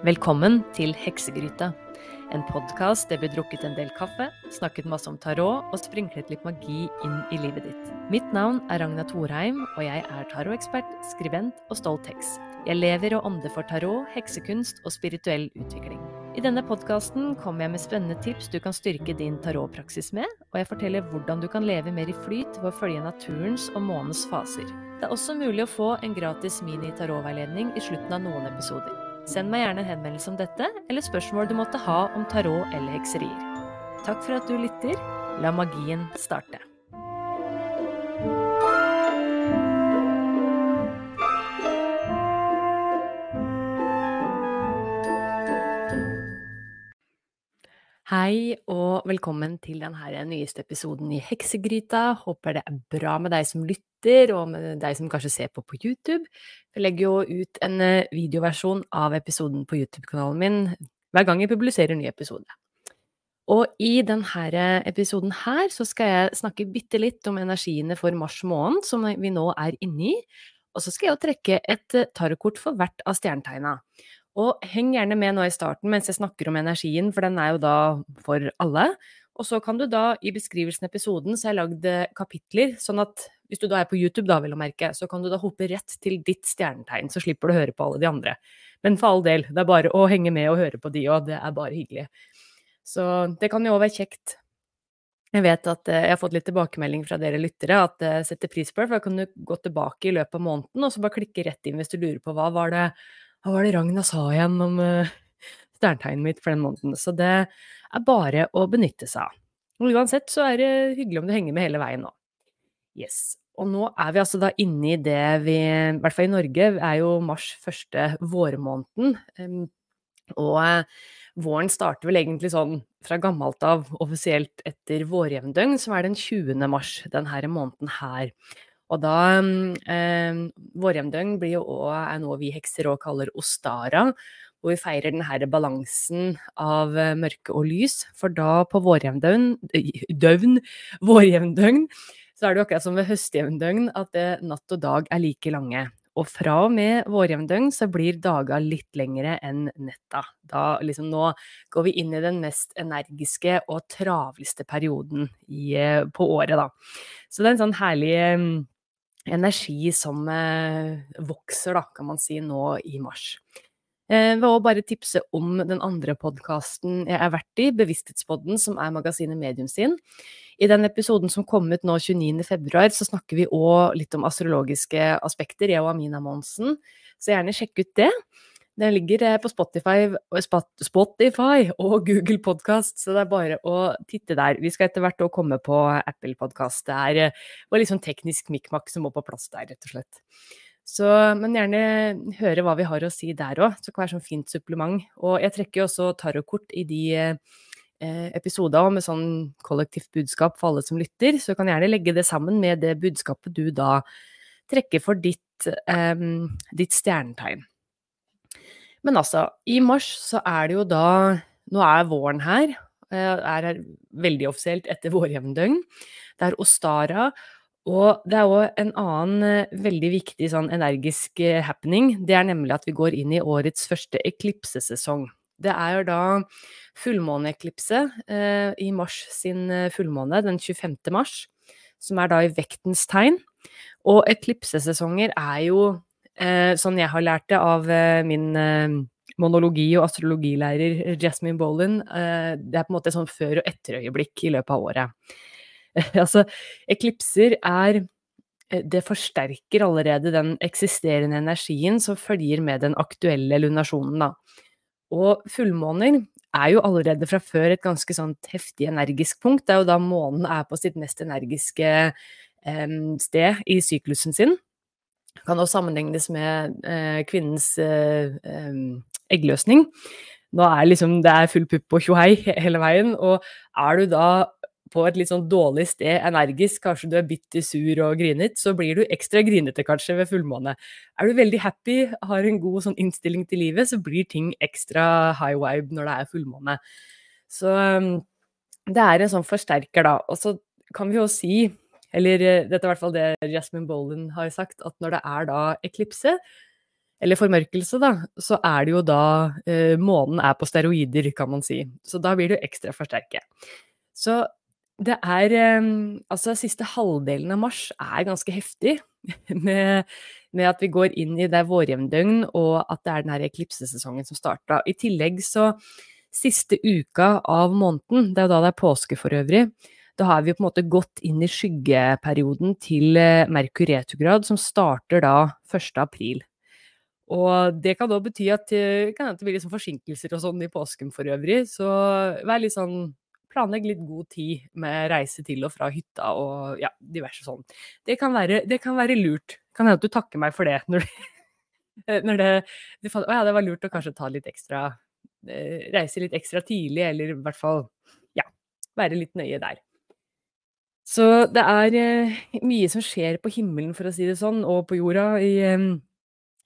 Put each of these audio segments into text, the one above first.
Velkommen til Heksegryta. En podkast der vi drukket en del kaffe, snakket masse om tarot og sprinklet litt magi inn i livet ditt. Mitt navn er Ragna Thorheim, og jeg er tarotekspert, skribent og stolt heks. Jeg lever og ånder for tarot, heksekunst og spirituell utvikling. I denne podkasten kommer jeg med spennende tips du kan styrke din tarotpraksis med, og jeg forteller hvordan du kan leve mer i flyt ved å følge naturens og månens faser. Det er også mulig å få en gratis mini-tarotveiledning i slutten av noen episoder. Send meg gjerne en henvendelse om dette, eller spørsmål du måtte ha om tarot eller hekserier. Takk for at du lytter. La magien starte. Hei og velkommen til denne nyeste episoden i Heksegryta. Håper det er bra med deg som lytter, og med deg som kanskje ser på på YouTube. Jeg legger jo ut en eh, videoversjon av episoden på YouTube-kanalen min hver gang jeg publiserer en ny episode. Og i denne episoden her så skal jeg snakke bitte litt om energiene for mars måned, som vi nå er inne i. Og så skal jeg trekke et eh, tarotkort for hvert av stjernetegna. Og heng gjerne med nå i starten mens jeg snakker om energien, for den er jo da for alle. Og så kan du da, i beskrivelsen av episoden, så har jeg lagd eh, kapitler, sånn at hvis du da er på YouTube, da, vil å merke, så kan du da hoppe rett til ditt stjernetegn, så slipper du å høre på alle de andre. Men for all del, det er bare å henge med og høre på de òg, det er bare hyggelig. Så det kan jo òg være kjekt. Jeg vet at eh, jeg har fått litt tilbakemelding fra dere lyttere at jeg setter pris på det, for da kan du gå tilbake i løpet av måneden og så bare klikke rett inn hvis du lurer på hva var det hva var det Ragna sa igjen om stjernetegnet mitt for den måneden? Så det er bare å benytte seg av. Uansett så er det hyggelig om du henger med hele veien nå. Yes. Og nå er vi altså da inne i det vi, i hvert fall i Norge, er jo mars første vårmåneden. Og uh, våren starter vel egentlig sånn fra gammelt av offisielt etter vårjevndøgn, som er den 20. mars denne måneden her. Og da eh, Vårjevndøgn blir jo òg er noe vi hekser òg kaller ostara, hvor vi feirer denne balansen av eh, mørke og lys. For da på vårjevndøgn, døvn, vårjevndøgn, så er det jo akkurat som ved høstjevndøgn at eh, natt og dag er like lange. Og fra og med vårjevndøgn så blir dager litt lengre enn netta. Da liksom nå går vi inn i den mest energiske og travleste perioden i, eh, på året, da. Så det er en sånn herlig energi som vokser, da, kan man si, nå i mars. Jeg vil også bare tipse om den andre podkasten jeg er vært i, Bevissthetspodden, som er magasinet Medium sin. I den episoden som kom ut nå 29.2, så snakker vi òg litt om astrologiske aspekter, jeg og Amina Monsen, så gjerne sjekk ut det. Den ligger eh, på Spotify, Spotify og Google Podkast, så det er bare å titte der. Vi skal etter hvert òg komme på Apple Podkast. Det eh, litt sånn teknisk mikmak som må på plass der, rett og slett. Så, men gjerne høre hva vi har å si der òg. Det kan være sånn fint supplement. Og jeg trekker jo også tarotkort i de eh, episoder med sånn kollektivt budskap for alle som lytter, så kan gjerne legge det sammen med det budskapet du da trekker for ditt, eh, ditt stjernetegn. Men altså, i mars så er det jo da Nå er våren her. Eh, er veldig offisielt etter vårjevndøgn. Det er Ostara. Og det er òg en annen eh, veldig viktig sånn energisk eh, happening. Det er nemlig at vi går inn i årets første eklipsesesong. Det er jo da fullmåneeklipse eh, i mars sin fullmåne, den 25. mars, som er da i vektens tegn. Og eklipsesesonger er jo Eh, sånn jeg har lært det av eh, min eh, monologi- og astrologilærer Jasmine Bolan, det er på en måte sånn før- og etterøyeblikk i løpet av året. altså, eklipser er det forsterker allerede den eksisterende energien som følger med den aktuelle lunasjonen, da. Og fullmåner er jo allerede fra før et ganske sånt heftig energisk punkt. Det er jo da månen er på sitt mest energiske eh, sted i syklusen sin kan også sammenlignes med eh, kvinnens eh, eggløsning. Nå er liksom, det er full pupp og tjohei hele veien, og er du da på et litt sånn dårlig sted, energisk, kanskje du er bitter, sur og grinet, så blir du ekstra grinete kanskje ved fullmåne. Er du veldig happy, har en god sånn innstilling til livet, så blir ting ekstra high vibe når det er fullmåne. Så det er en sånn forsterker, da. Og så kan vi jo si eller eh, dette er i hvert fall det Jasmine Bolan har sagt, at når det er da eklipse, eller formørkelse, da, så er det jo da eh, månen er på steroider, kan man si. Så da blir det jo ekstra forsterket. Så det er eh, Altså, siste halvdelen av mars er ganske heftig. Med, med at vi går inn i det vårjevndøgn, og at det er den her eklipsesesongen som starta. I tillegg så Siste uka av måneden, det er jo da det er påske for øvrig, da har vi på en måte gått inn i skyggeperioden til eh, Merkur retrograd, som starter da 1. april. Og det kan da bety at, det kan at det blir liksom forsinkelser og sånn i påsken for øvrig. Så vær litt sånn Planlegg litt god tid med reise til og fra hytta og ja, diverse sånn. Det kan være, det kan være lurt. Kan hende at du takker meg for det når, når det, det Å ja, det var lurt å kanskje ta litt ekstra eh, Reise litt ekstra tidlig, eller i hvert fall ja, være litt nøye der. Så det er eh, mye som skjer på himmelen, for å si det sånn, og på jorda i eh,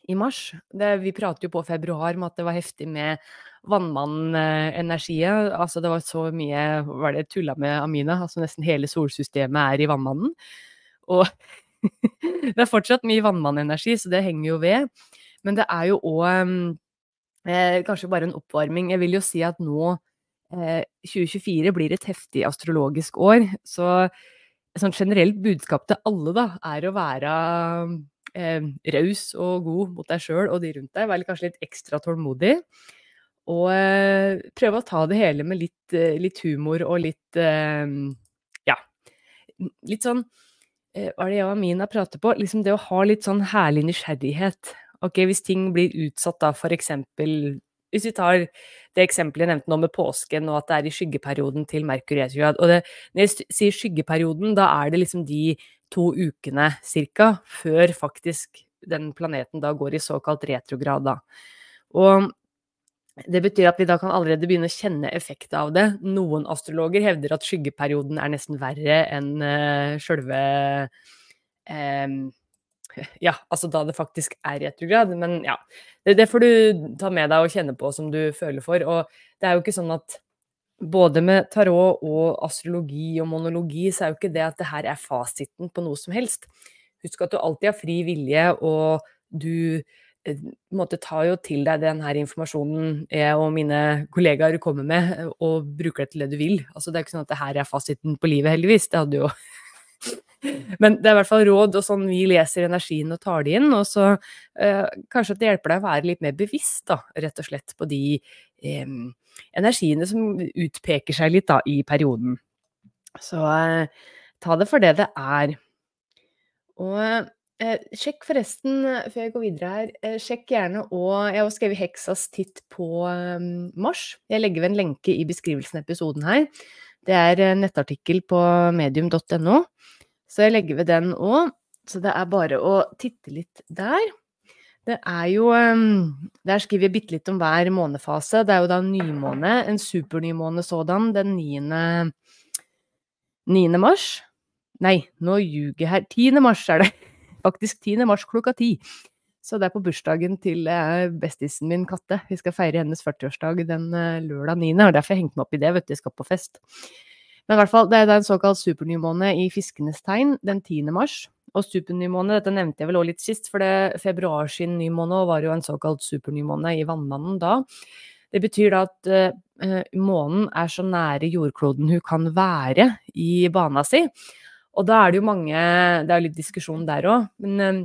i mars. Det, vi pratet jo på februar med at det var heftig med vannmannenergiet. Altså det var så mye Var det tulla med Amina? Altså nesten hele solsystemet er i vannmannen. Og det er fortsatt mye vannmannenergi, så det henger jo ved. Men det er jo òg eh, kanskje bare en oppvarming. Jeg vil jo si at nå, eh, 2024, blir et heftig astrologisk år. Så et sånt generelt budskap til alle, da, er å være eh, raus og god mot deg sjøl og de rundt deg. Være kanskje litt ekstra tålmodig. Og eh, prøve å ta det hele med litt, eh, litt humor og litt eh, Ja, litt sånn eh, Hva er det jeg og Amina prater på? Liksom det å ha litt sånn herlig nysgjerrighet. Ok, hvis ting blir utsatt da, for eksempel hvis vi tar det eksempelet jeg nevnte nå med påsken, og at det er i skyggeperioden til Merkur retrograd. Og når jeg sier skyggeperioden, da er det liksom de to ukene cirka før faktisk den planeten da går i såkalt retrograd, da. Og det betyr at vi da kan allerede begynne å kjenne effekten av det. Noen astrologer hevder at skyggeperioden er nesten verre enn uh, sjølve um, Ja, altså da det faktisk er retrograd. Men ja, det, det, får du ta med deg og kjenne på som du føler for. Og det er jo ikke sånn at både med tarot og astrologi og monologi, så er jo ikke det at det her er fasiten på noe som helst. Husk at du alltid har fri vilje, og du eh, måte, tar jo til deg den her informasjonen jeg og mine kollegaer kommer med, og bruker det til det du vil. Altså, det er ikke sånn at det her er fasiten på livet, heldigvis. Det hadde jo Men det er i hvert fall råd, og sånn vi leser energien og tar det inn. Og så eh, kanskje at det hjelper deg å være litt mer bevisst, da, rett og slett, på de eh, energiene som utpeker seg litt da, i perioden. Så eh, ta det for det det er. Og eh, sjekk forresten, før jeg går videre her, eh, sjekk gjerne og Jeg har skrevet Heksas titt på eh, mars. Jeg legger ved en lenke i beskrivelsen av episoden her. Det er en nettartikkel på medium.no, så jeg legger ved den òg. Så det er bare å titte litt der. Det er jo Der skriver jeg bitte litt om hver månefase. Det er jo da nymåne, en supernymåne sådan, den 9. 9. mars. Nei, nå ljuger jeg her. 10. mars er det. Faktisk 10. mars klokka ti. Så det er på bursdagen til eh, bestisen min Katte. Vi skal feire hennes 40-årsdag den eh, lørdag 9. Og derfor har jeg meg opp i det, vet du. Jeg skal på fest. Men i hvert fall, det er en såkalt supernymåne i fiskenes tegn den 10. mars. Og supernymåne, dette nevnte jeg vel også litt sist, for det februar sin nymåne var jo en såkalt supernymåne i Vannmannen da. Det betyr da at uh, månen er så nære jordkloden hun kan være i bana si. Og da er det jo mange Det er jo litt diskusjon der òg, men uh,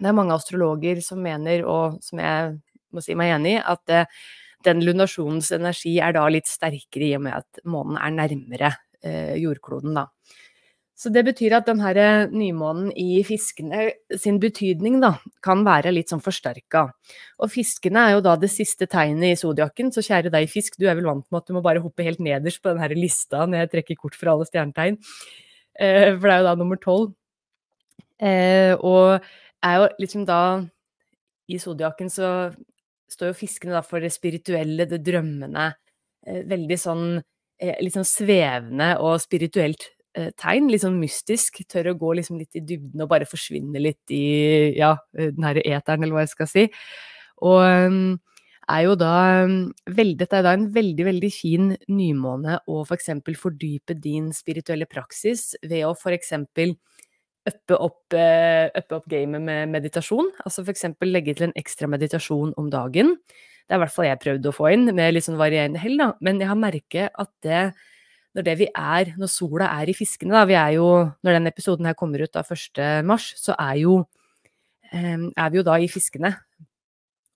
det er mange astrologer som mener, og som jeg må si meg enig i, at uh, den lunasjonens energi er da litt sterkere i og med at månen er nærmere jordkloden, da. Så det betyr at den her eh, nymånen i fiskene sin betydning da, kan være litt sånn forsterka. Og fiskene er jo da det siste tegnet i zodiakken, så kjære deg fisk, du er vel vant med at du må bare hoppe helt nederst på den her lista når jeg trekker kort for alle stjernetegn. Eh, for det er jo da nummer tolv. Eh, og er jo liksom da I zodiakken så står jo fiskene da for det spirituelle, det drømmende. Eh, veldig sånn eh, litt sånn svevende og spirituelt Eh, tegn, litt sånn mystisk. Tør å gå liksom litt i dybden og bare forsvinne litt i ja, eh, den herre eteren, eller hva jeg skal si. Og um, er jo da veld, Dette er da en veldig, veldig fin nymåne å for eksempel fordype din spirituelle praksis ved å for eksempel uppe opp, øppe opp gamet med meditasjon. Altså f.eks. legge til en ekstra meditasjon om dagen. Det er i hvert fall jeg prøvd å få inn, med litt sånn varierende hell, da. Men jeg har merket at det når det vi er, når sola er i fiskene, da Vi er jo, når den episoden her kommer ut da 1. mars, så er jo um, er vi jo da i fiskene.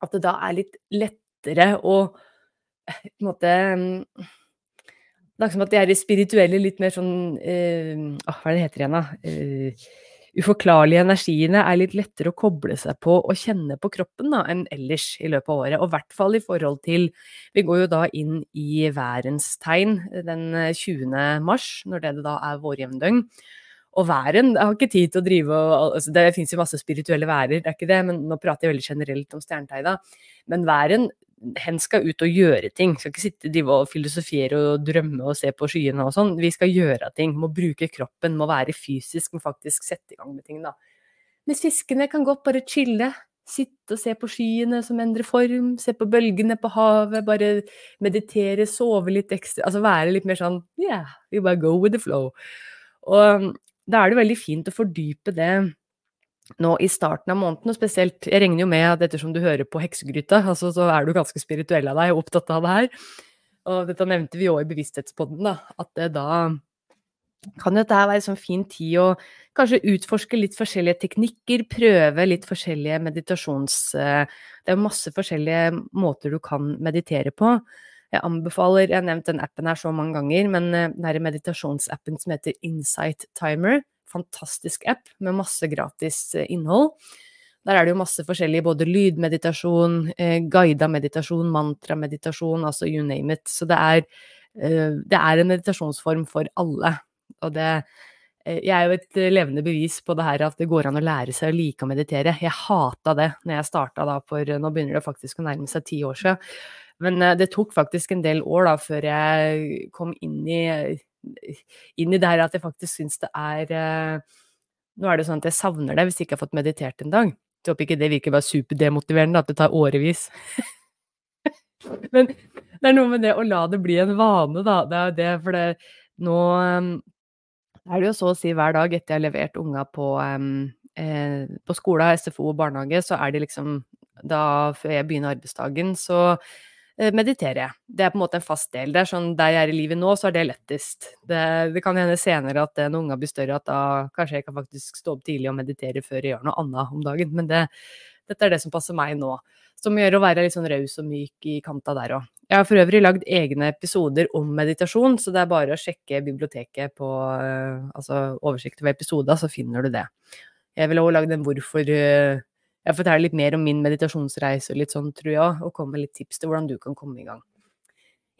At det da er litt lettere å på en måte det er som at de er spirituelle, litt mer sånn uh, Hva er det heter igjen, da? Uh, uforklarlige energiene er litt lettere å koble seg på og kjenne på kroppen da, enn ellers i løpet av året. Og i hvert fall i forhold til Vi går jo da inn i værens tegn den 20. mars, når det da er vårjevndøgn. Og væren Jeg har ikke tid til å drive og altså Det fins jo masse spirituelle værer, det er ikke det, men nå prater jeg veldig generelt om stjernetegna. Men væren hen skal ut og gjøre ting. Skal ikke sitte drive og filosofere og drømme og se på skyene og sånn. Vi skal gjøre ting. Må bruke kroppen, må være fysisk, må faktisk sette i gang med ting, da. Mens fiskene kan godt bare chille. Sitte og se på skyene som endrer form, se på bølgene på havet, bare meditere, sove litt ekstra. Altså være litt mer sånn yeah, we bare go with the flow. Og da er det veldig fint å fordype det nå i starten av måneden, og spesielt Jeg regner jo med at ettersom du hører på Heksegryta, altså, så er du ganske spirituell av deg og opptatt av det her. Og dette nevnte vi òg i Bevissthetspodden, da, at det da kan jo dette være en sånn fin tid å kanskje utforske litt forskjellige teknikker, prøve litt forskjellige meditasjons... Eh, det er masse forskjellige måter du kan meditere på. Jeg anbefaler, jeg har nevnt den appen her så mange ganger, men eh, den her meditasjonsappen som heter Insight Timer, fantastisk app med masse gratis eh, innhold. Der er det jo masse forskjellig, både lydmeditasjon, eh, guida meditasjon, mantrameditasjon, altså you name it. Så det er, eh, det er en meditasjonsform for alle. Og det eh, Jeg er jo et levende bevis på det her at det går an å lære seg å like å meditere. Jeg hata det når jeg starta da for Nå begynner det faktisk å nærme seg ti år siden. Men eh, det tok faktisk en del år da før jeg kom inn i inn i det her at jeg faktisk syns det er eh, Nå er det sånn at jeg savner det hvis jeg ikke har fått meditert en dag. Jeg håper ikke det virker bare superdemotiverende, at det tar årevis. Men det er noe med det å la det bli en vane, da. Det er det, for det nå um, er det jo så å si hver dag etter jeg har levert unga på, um, eh, på skolen, SFO og barnehage, så er det liksom da før jeg begynner arbeidsdagen, så Eh, mediterer jeg. Det er på en måte en fast del. Det er sånn Der jeg er i livet nå, så er det lettest. Det, det kan hende senere at når unga blir større, at da kanskje jeg kan faktisk stå opp tidlig og meditere før jeg gjør noe annet om dagen. Men det, dette er det som passer meg nå. Som gjør å være litt sånn raus og myk i kanta der òg. Jeg har for øvrig lagd egne episoder om meditasjon, så det er bare å sjekke biblioteket på uh, altså oversikt over episoder, så finner du det. Jeg vil òg lagd en hvorfor uh, jeg forteller litt mer om min meditasjonsreise og litt sånn, tror jeg, og kommer med litt tips til hvordan du kan komme i gang.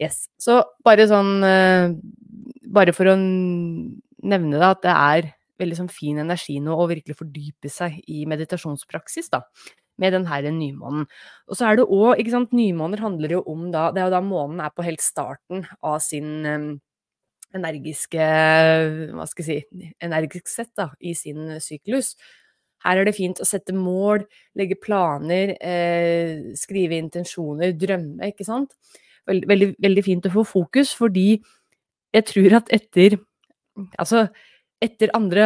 Yes. Så bare sånn eh, Bare for å nevne det, at det er veldig sånn fin energi nå å virkelig fordype seg i meditasjonspraksis, da. Med den her nymånen. Og så er det òg, ikke sant, nymåner handler jo om da Det er jo da månen er på helt starten av sin um, energiske Hva skal jeg si Energisk sett, da, i sin syklus. Her er det fint å sette mål, legge planer, eh, skrive intensjoner, drømme, ikke sant. Veldig, veldig, veldig, fint å få fokus, fordi jeg tror at etter Altså, etter andre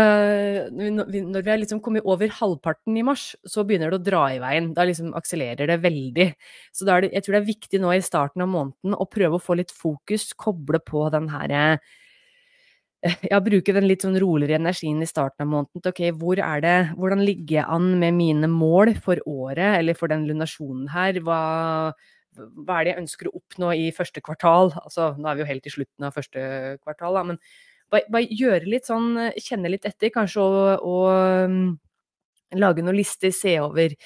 Når vi har liksom kommet over halvparten i mars, så begynner det å dra i veien. Da liksom akselererer det veldig. Så det, jeg tror det er viktig nå i starten av måneden å prøve å få litt fokus, koble på den herre ja, bruke den litt sånn roligere energien i starten av måneden ok, hvor er det, hvordan ligger jeg an med mine mål for året, eller for den lunasjonen her? Hva, hva er det jeg ønsker å oppnå i første kvartal? Altså, nå er vi jo helt i slutten av første kvartal, da, men bare, bare gjøre litt sånn, kjenne litt etter, kanskje, og, og um, lage noen lister, se over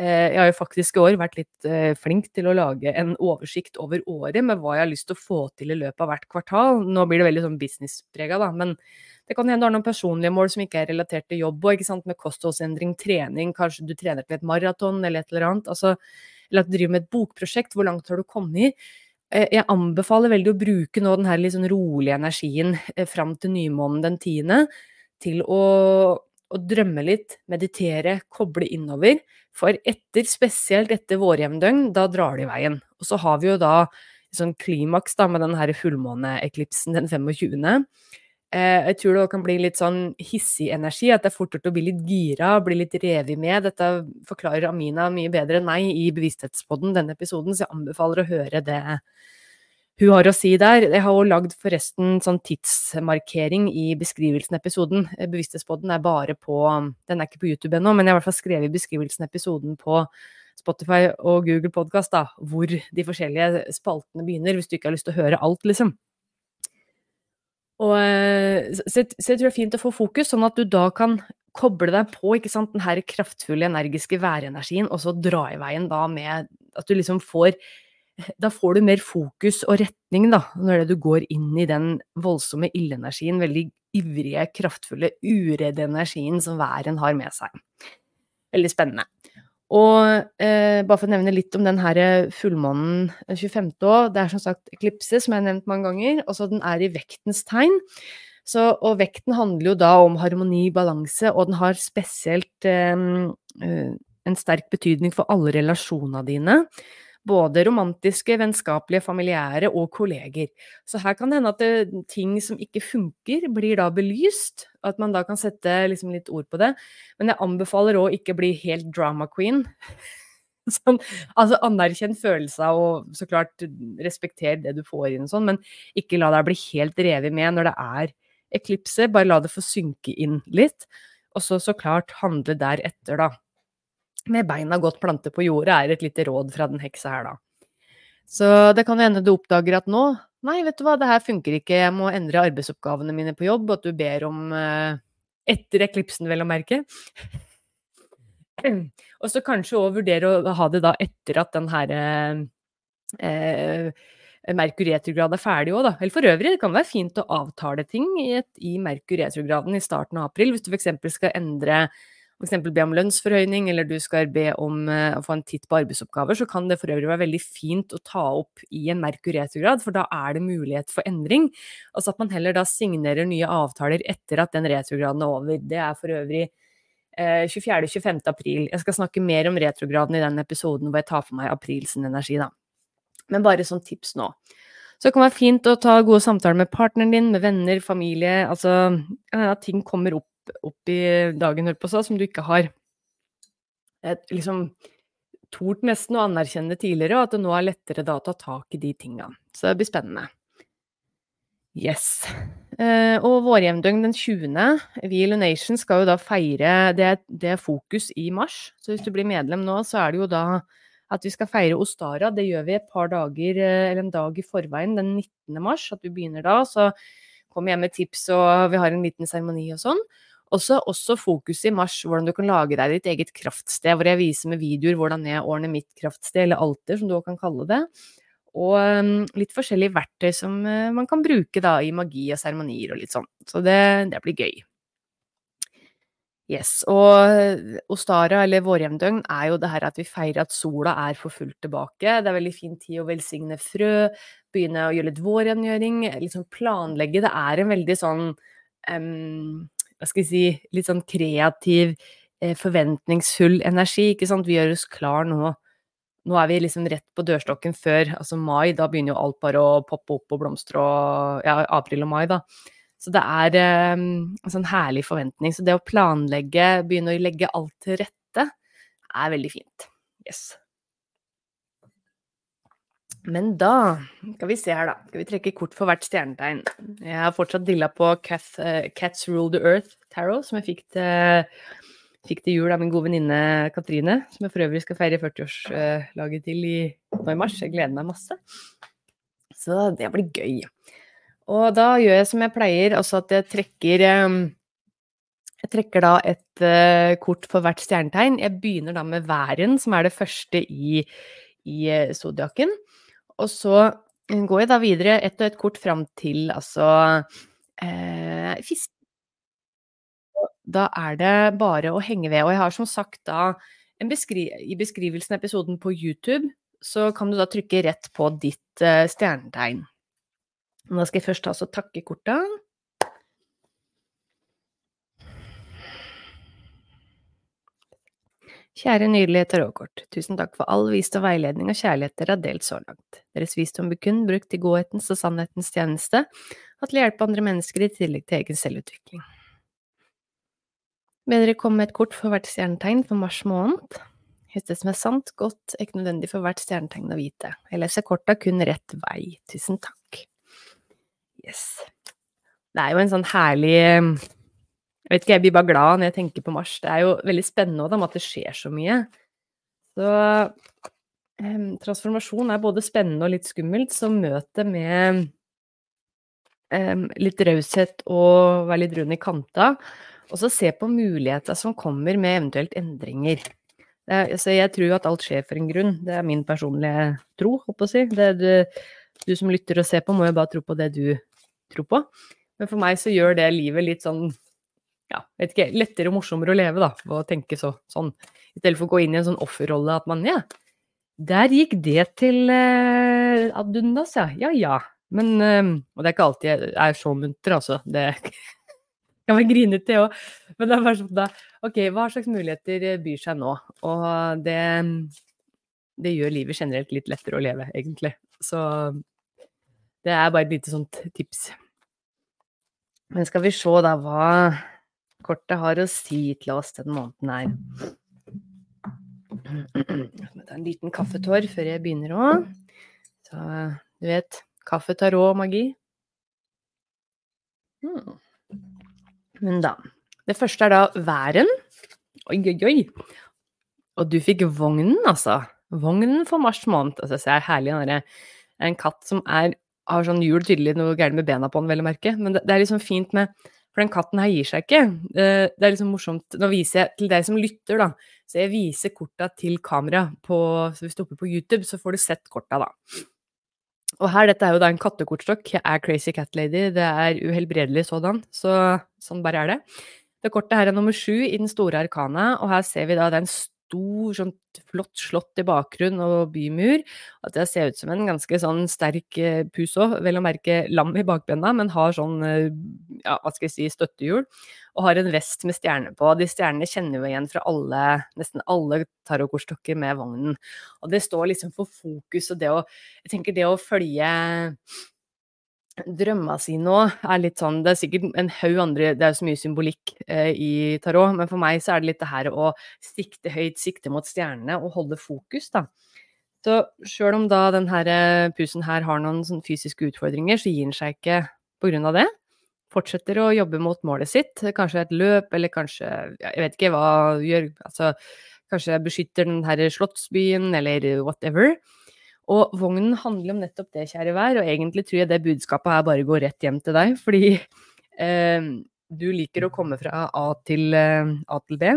jeg har jo faktisk i år vært litt eh, flink til å lage en oversikt over året med hva jeg har lyst til å få til i løpet av hvert kvartal. Nå blir det veldig sånn businessprega, da, men det kan hende du har noen personlige mål som ikke er relatert til jobb og, med kostholdsendring, trening, kanskje du trener til et maraton eller et eller annet. Altså, eller at du driver med et bokprosjekt, hvor langt har du kommet? i? jeg anbefaler veldig å bruke nå den her sånn rolige energien fram til nymånen den tiende til å å drømme litt, meditere, koble innover. For etter, spesielt etter vårjevndøgn, da drar det i veien. Og så har vi jo da sånn klimaks da, med den her fullmåneeklipsen den 25. Eh, jeg tror det kan bli litt sånn hissig energi, at det er fort å bli litt gira, bli litt revet med. Dette forklarer Amina mye bedre enn meg i Bevissthetspodden, denne episoden, så jeg anbefaler å høre det hun har å si der. Jeg har også lagd forresten sånn tidsmarkering i beskrivelsen av episoden. Bevissthetspodden er bare på Den er ikke på YouTube ennå, men jeg har i hvert fall skrevet beskrivelsen av episoden på Spotify og Google Podkast, hvor de forskjellige spaltene begynner, hvis du ikke har lyst til å høre alt, liksom. Og, eh, så, så, jeg tror det er fint å få fokus, sånn at du da kan koble deg på ikke sant, den her kraftfulle, energiske værenergien, og så dra i veien da med at du liksom får Da får du mer fokus og retning, da, når du går inn i den voldsomme ildenergien, veldig ivrige, kraftfulle, uredde energien som væren har med seg. Veldig spennende. Og eh, bare for å nevne litt om den her fullmånen 25. år, det er som sagt eklipse, som jeg har nevnt mange ganger, og så den er i vektens tegn. Så, og vekten handler jo da om harmoni, balanse, og den har spesielt eh, eh en sterk betydning for alle relasjonene dine både romantiske, vennskapelige, familiære og kolleger. Så her kan det hende at det, ting som ikke funker, blir da belyst, at man da kan sette liksom litt ord på det. Men jeg anbefaler òg ikke bli helt drama queen. Sånn, altså anerkjenn følelser og så klart respekter det du får inn, sånn, men ikke la deg bli helt revet med når det er eklipse. Bare la det få synke inn litt. Og så så klart handle deretter, da med beina godt plantet på jordet, er et lite råd fra den heksa her, da. Så det kan hende du oppdager at nå Nei, vet du hva, det her funker ikke, jeg må endre arbeidsoppgavene mine på jobb, og at du ber om eh, Etter eklipsen, vel å merke. og så kanskje òg vurdere å ha det da etter at den her eh, eh Merkur retrograd er ferdig òg, da. Eller for øvrig, det kan være fint å avtale ting i, et, i Merkur retrograden i starten av april, hvis du f.eks. skal endre f.eks. be om lønnsforhøyning, eller du skal be om uh, å få en titt på arbeidsoppgaver, så kan det for øvrig være veldig fint å ta opp i en Merkur retrograd, for da er det mulighet for endring. Altså at man heller da signerer nye avtaler etter at den retrograden er over. Det er for øvrig uh, 24.-25. april. Jeg skal snakke mer om retrograden i den episoden hvor jeg tar for meg aprils energi, da. Men bare som tips nå. Så det kan være fint å ta gode samtaler med partneren din, med venner, familie. Altså at ting kommer opp opp i dagen, på som du ikke har et, liksom tort nesten å anerkjenne tidligere, og at det nå er lettere da å ta tak i de tinga. Så det blir spennende. Yes. Eh, og vårjevndøgn den 20. Vi i Lunation skal jo da feire det, det er fokus i mars. Så hvis du blir medlem nå, så er det jo da at vi skal feire Ostara. Det gjør vi et par dager, eh, eller en dag i forveien, den 19. mars. At du begynner da. Så kommer jeg med tips, og vi har en liten seremoni og sånn. Også, også fokus i mars, hvordan du kan lage deg ditt eget kraftsted, hvor jeg viser med videoer hvordan jeg ordner mitt kraftsted, eller alter, som du òg kan kalle det. Og um, litt forskjellige verktøy som uh, man kan bruke da i magi og seremonier og litt sånn. Så det, det blir gøy. Yes. Og Ostara, eller vårjevndøgn, er jo det her at vi feirer at sola er for fullt tilbake. Det er veldig fin tid å velsigne frø, begynne å gjøre litt vårrengjøring, liksom planlegge. Det er en veldig sånn um, hva skal vi si, litt sånn kreativ, eh, forventningsfull energi, ikke sant. Vi gjør oss klar nå. Nå er vi liksom rett på dørstokken før altså mai, da begynner jo alt bare å poppe opp og blomstre og Ja, april og mai, da. Så det er eh, en sånn herlig forventning. Så det å planlegge, begynne å legge alt til rette, er veldig fint. Yes. Men da skal vi se her, da. Skal vi trekke kort for hvert stjernetegn. Jeg har fortsatt dilla på Cath, uh, Cats Rule the Earth Tarot, som jeg fikk til, fikk til jul av min gode venninne Katrine. Som jeg for øvrig skal feire 40-årslaget til i, nå i mars. Jeg gleder meg masse. Så det blir gøy. Og da gjør jeg som jeg pleier, altså at jeg trekker um, jeg trekker da et uh, kort for hvert stjernetegn. Jeg begynner da med væren, som er det første i, i uh, zodiaken. Og så går jeg da videre ett og ett kort fram til altså eh, fisk. Da er det bare å henge ved. Og jeg har som sagt da beskri I beskrivelsen av episoden på YouTube så kan du da trykke rett på ditt eh, stjernetegn. Da skal jeg først ta så takke korta. Kjære nydelige tarotkort, tusen takk for all visdom, veiledning og kjærlighet dere har delt så langt. Deres visdom blir kun brukt i godhetens og sannhetens tjeneste, og til å hjelpe andre mennesker i tillegg til egen selvutvikling. Be dere komme med et kort for hvert stjernetegn for mars måned. Hvis det som er sant, godt, er ikke nødvendig for hvert stjernetegn å vite. Jeg leser korta kun rett vei. Tusen takk. Yes. Det er jo en sånn herlig jeg vet ikke, jeg blir bare glad når jeg tenker på Mars. Det er jo veldig spennende òg, at det skjer så mye. Så um, transformasjon er både spennende og litt skummelt, så møtet med um, litt raushet og være litt rund i kanta, og så se på muligheter som kommer med eventuelt endringer. Det, altså jeg tror at alt skjer for en grunn. Det er min personlige tro, holdt på å si. Du, du som lytter og ser på, må jo bare tro på det du tror på. Men for meg så gjør det livet litt sånn ja, vet ikke, lettere og morsommere å leve, da, å tenke så, sånn. I stedet for å gå inn i en sånn offerrolle at man, ja, der gikk det til eh, Adundas, ja. Ja ja. Men eh, Og det er ikke alltid jeg er så munter, altså. Det kan være grinete, jeg òg. Men det er bare sånn da Ok, hva slags muligheter byr seg nå? Og det, det gjør livet generelt litt lettere å leve, egentlig. Så det er bare et lite sånt tips. Men skal vi se da hva kortet har å si til oss denne måneden her. Jeg må ta en liten kaffetår før jeg begynner òg. Så du vet kaffe, tarot og magi. Hmm. Men da Det første er da væren. Oi, oi, oi. Og du fikk vognen, altså. Vognen for mars måned. Altså, det er herlig. Det er en katt som er, har sånn hjul, tydelig noe gærent med bena på den, vel å merke. Men det, det er liksom fint med for den katten her gir seg ikke. Eh, det er liksom morsomt. Nå viser jeg til deg som lytter, da. Så jeg viser korta til kamera på Så hvis du er oppe på YouTube, så får du sett korta, da. Og her, dette er jo da en kattekortstokk. Jeg er crazy cat lady. Det er uhelbredelig sådan. Så sånn bare er det. Det kortet her er nummer sju i den store arkana, og her ser vi da den stor, sånn flott slott i bakgrunn og bymur. At det ser ut som en ganske sånn sterk eh, pus òg, vel å merke lam i bakbena, men har sånn, eh, ja, hva skal jeg si, støttehjul. Og har en vest med stjerner på. De stjernene kjenner vi igjen fra alle, nesten alle tarotkortstokker med vognen. Og det står liksom for fokus, og det å Jeg tenker det å følge drømma si nå er litt sånn Det er sikkert en haug andre Det er så mye symbolikk eh, i tarot, men for meg så er det litt det her å sikte høyt, sikte mot stjernene og holde fokus, da. Så sjøl om da den her eh, pusen her har noen sånn fysiske utfordringer, så gir den seg ikke av det. Fortsetter å jobbe mot målet sitt, kanskje et løp, eller kanskje Jeg vet ikke hva gjør Altså, kanskje beskytter den her slottsbyen, eller whatever. Og vognen handler om nettopp det, kjære vær, og egentlig tror jeg det budskapet her bare går rett hjem til deg, fordi eh, du liker å komme fra A til, eh, A til B,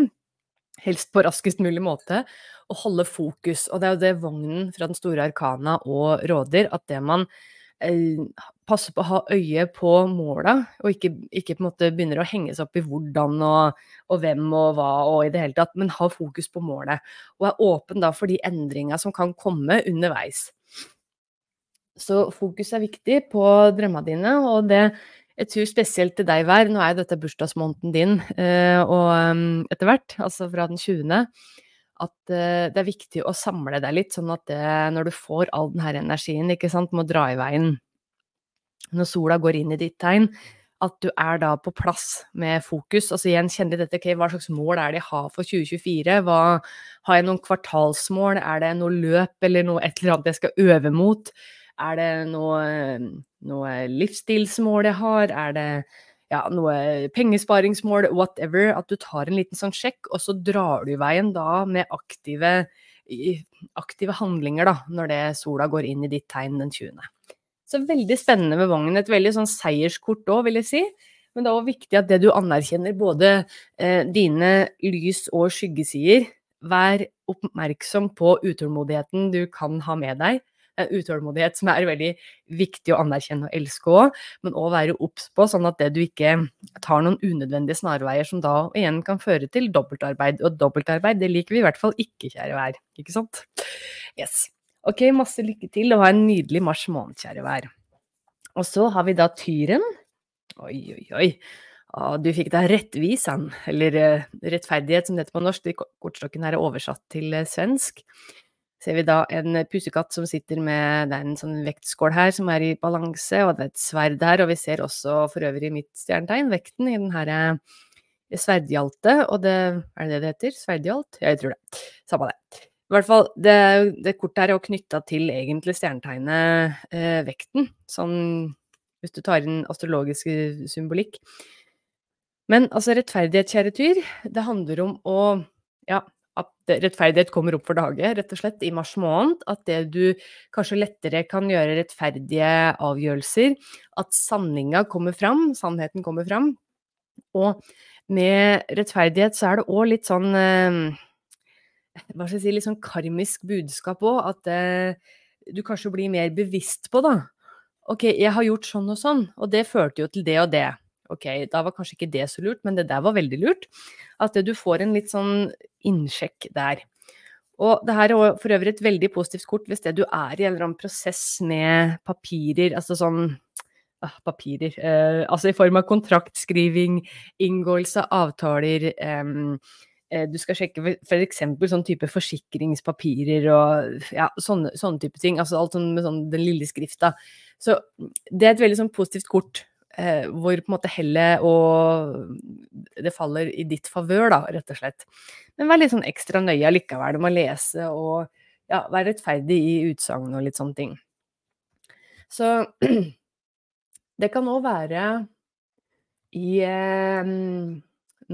helst på raskest mulig måte, og holde fokus. Og det er jo det vognen fra den store arkana og råder, at det man eh, passer på å ha øye på måla, og ikke, ikke, på en måte begynner å henge seg opp i hvordan og, og, hvem og hva og i det hele tatt, men ha fokus på målet. Og er åpen da for de endringa som kan komme underveis. Så fokus er viktig på drømmene dine, og det jeg tror spesielt til deg, Vær, nå er jo dette bursdagsmåneden din, eh, og mm, etter hvert, altså fra den 20., at eh, det er viktig å samle deg litt, sånn at det, når du får all den her energien, ikke sant, må dra i veien når sola går inn i ditt tegn, at du er da på plass med fokus. Altså igjen, kjenne dette, okay, hva slags mål er det jeg har for 2024? Hva, har jeg noen kvartalsmål? Er det noe løp eller noe et eller annet jeg skal øve mot? Er det noe, noe livsstilsmål jeg har? Er det ja, noe pengesparingsmål? Whatever. At du tar en liten sånn sjekk, og så drar du i veien da med aktive, aktive handlinger, da, når det sola går inn i ditt tegn den 20. Så veldig spennende med Vognen. Et veldig sånn seierskort òg, vil jeg si. Men det er òg viktig at det du anerkjenner både eh, dine lys- og skyggesider. Vær oppmerksom på utålmodigheten du kan ha med deg. En utålmodighet som er veldig viktig å anerkjenne og elske òg, men òg være obs på, sånn at det du ikke tar noen unødvendige snarveier som da igjen kan føre til dobbeltarbeid. Og dobbeltarbeid, det liker vi i hvert fall ikke, kjære vær. Ikke sant? Yes. Ok, masse lykke til, og ha en nydelig mars måned, kjære vær. Og så har vi da tyren. Oi, oi, oi. Ja, du fikk da rettvisan, eller eh, rettferdighet som det heter på norsk. Kortstokken her er oversatt til eh, svensk. Ser vi da en pusekatt som sitter med Det er en sånn vektskål her som er i balanse, og det er et sverd her. Og vi ser også for øvrig mitt stjernetegn, vekten, i den her eh, sverdhjalte. Og det Er det det det heter? Sverdhjalt? Ja, jeg tror det. Samme det. I hvert fall, det, det kortet her er jo knytta til egentlig stjernetegnet eh, vekten, sånn hvis du tar inn astrologisk symbolikk. Men altså, rettferdighet, kjære Tyr, det handler om å ja, at rettferdighet kommer opp for dage, rett og slett, i mars måned. At det du kanskje lettere kan gjøre rettferdige avgjørelser. At sanninga kommer fram, sannheten kommer fram. Og med rettferdighet så er det òg litt sånn eh, Hva skal jeg si, litt sånn karmisk budskap òg. At eh, du kanskje blir mer bevisst på, da. Ok, jeg har gjort sånn og sånn, og det førte jo til det og det ok, da var kanskje ikke det så lurt, men det der var veldig lurt. At du får en litt sånn innsjekk der. Og det her er for øvrig et veldig positivt kort hvis det du er i en eller annen prosess med papirer, altså sånn ah, papirer, eh, altså i form av kontraktskriving, inngåelse av avtaler, eh, du skal sjekke f.eks. sånn type forsikringspapirer og ja, sånne, sånne type ting. Altså alt sånn med sånn den lille skrifta. Så det er et veldig sånn positivt kort eh, hvor på en måte hellet og det faller i ditt favør, da, rett og slett. Men vær litt sånn ekstra nøye allikevel med å lese og ja, være rettferdig i utsagn og litt sånne ting. Så det kan òg være i eh,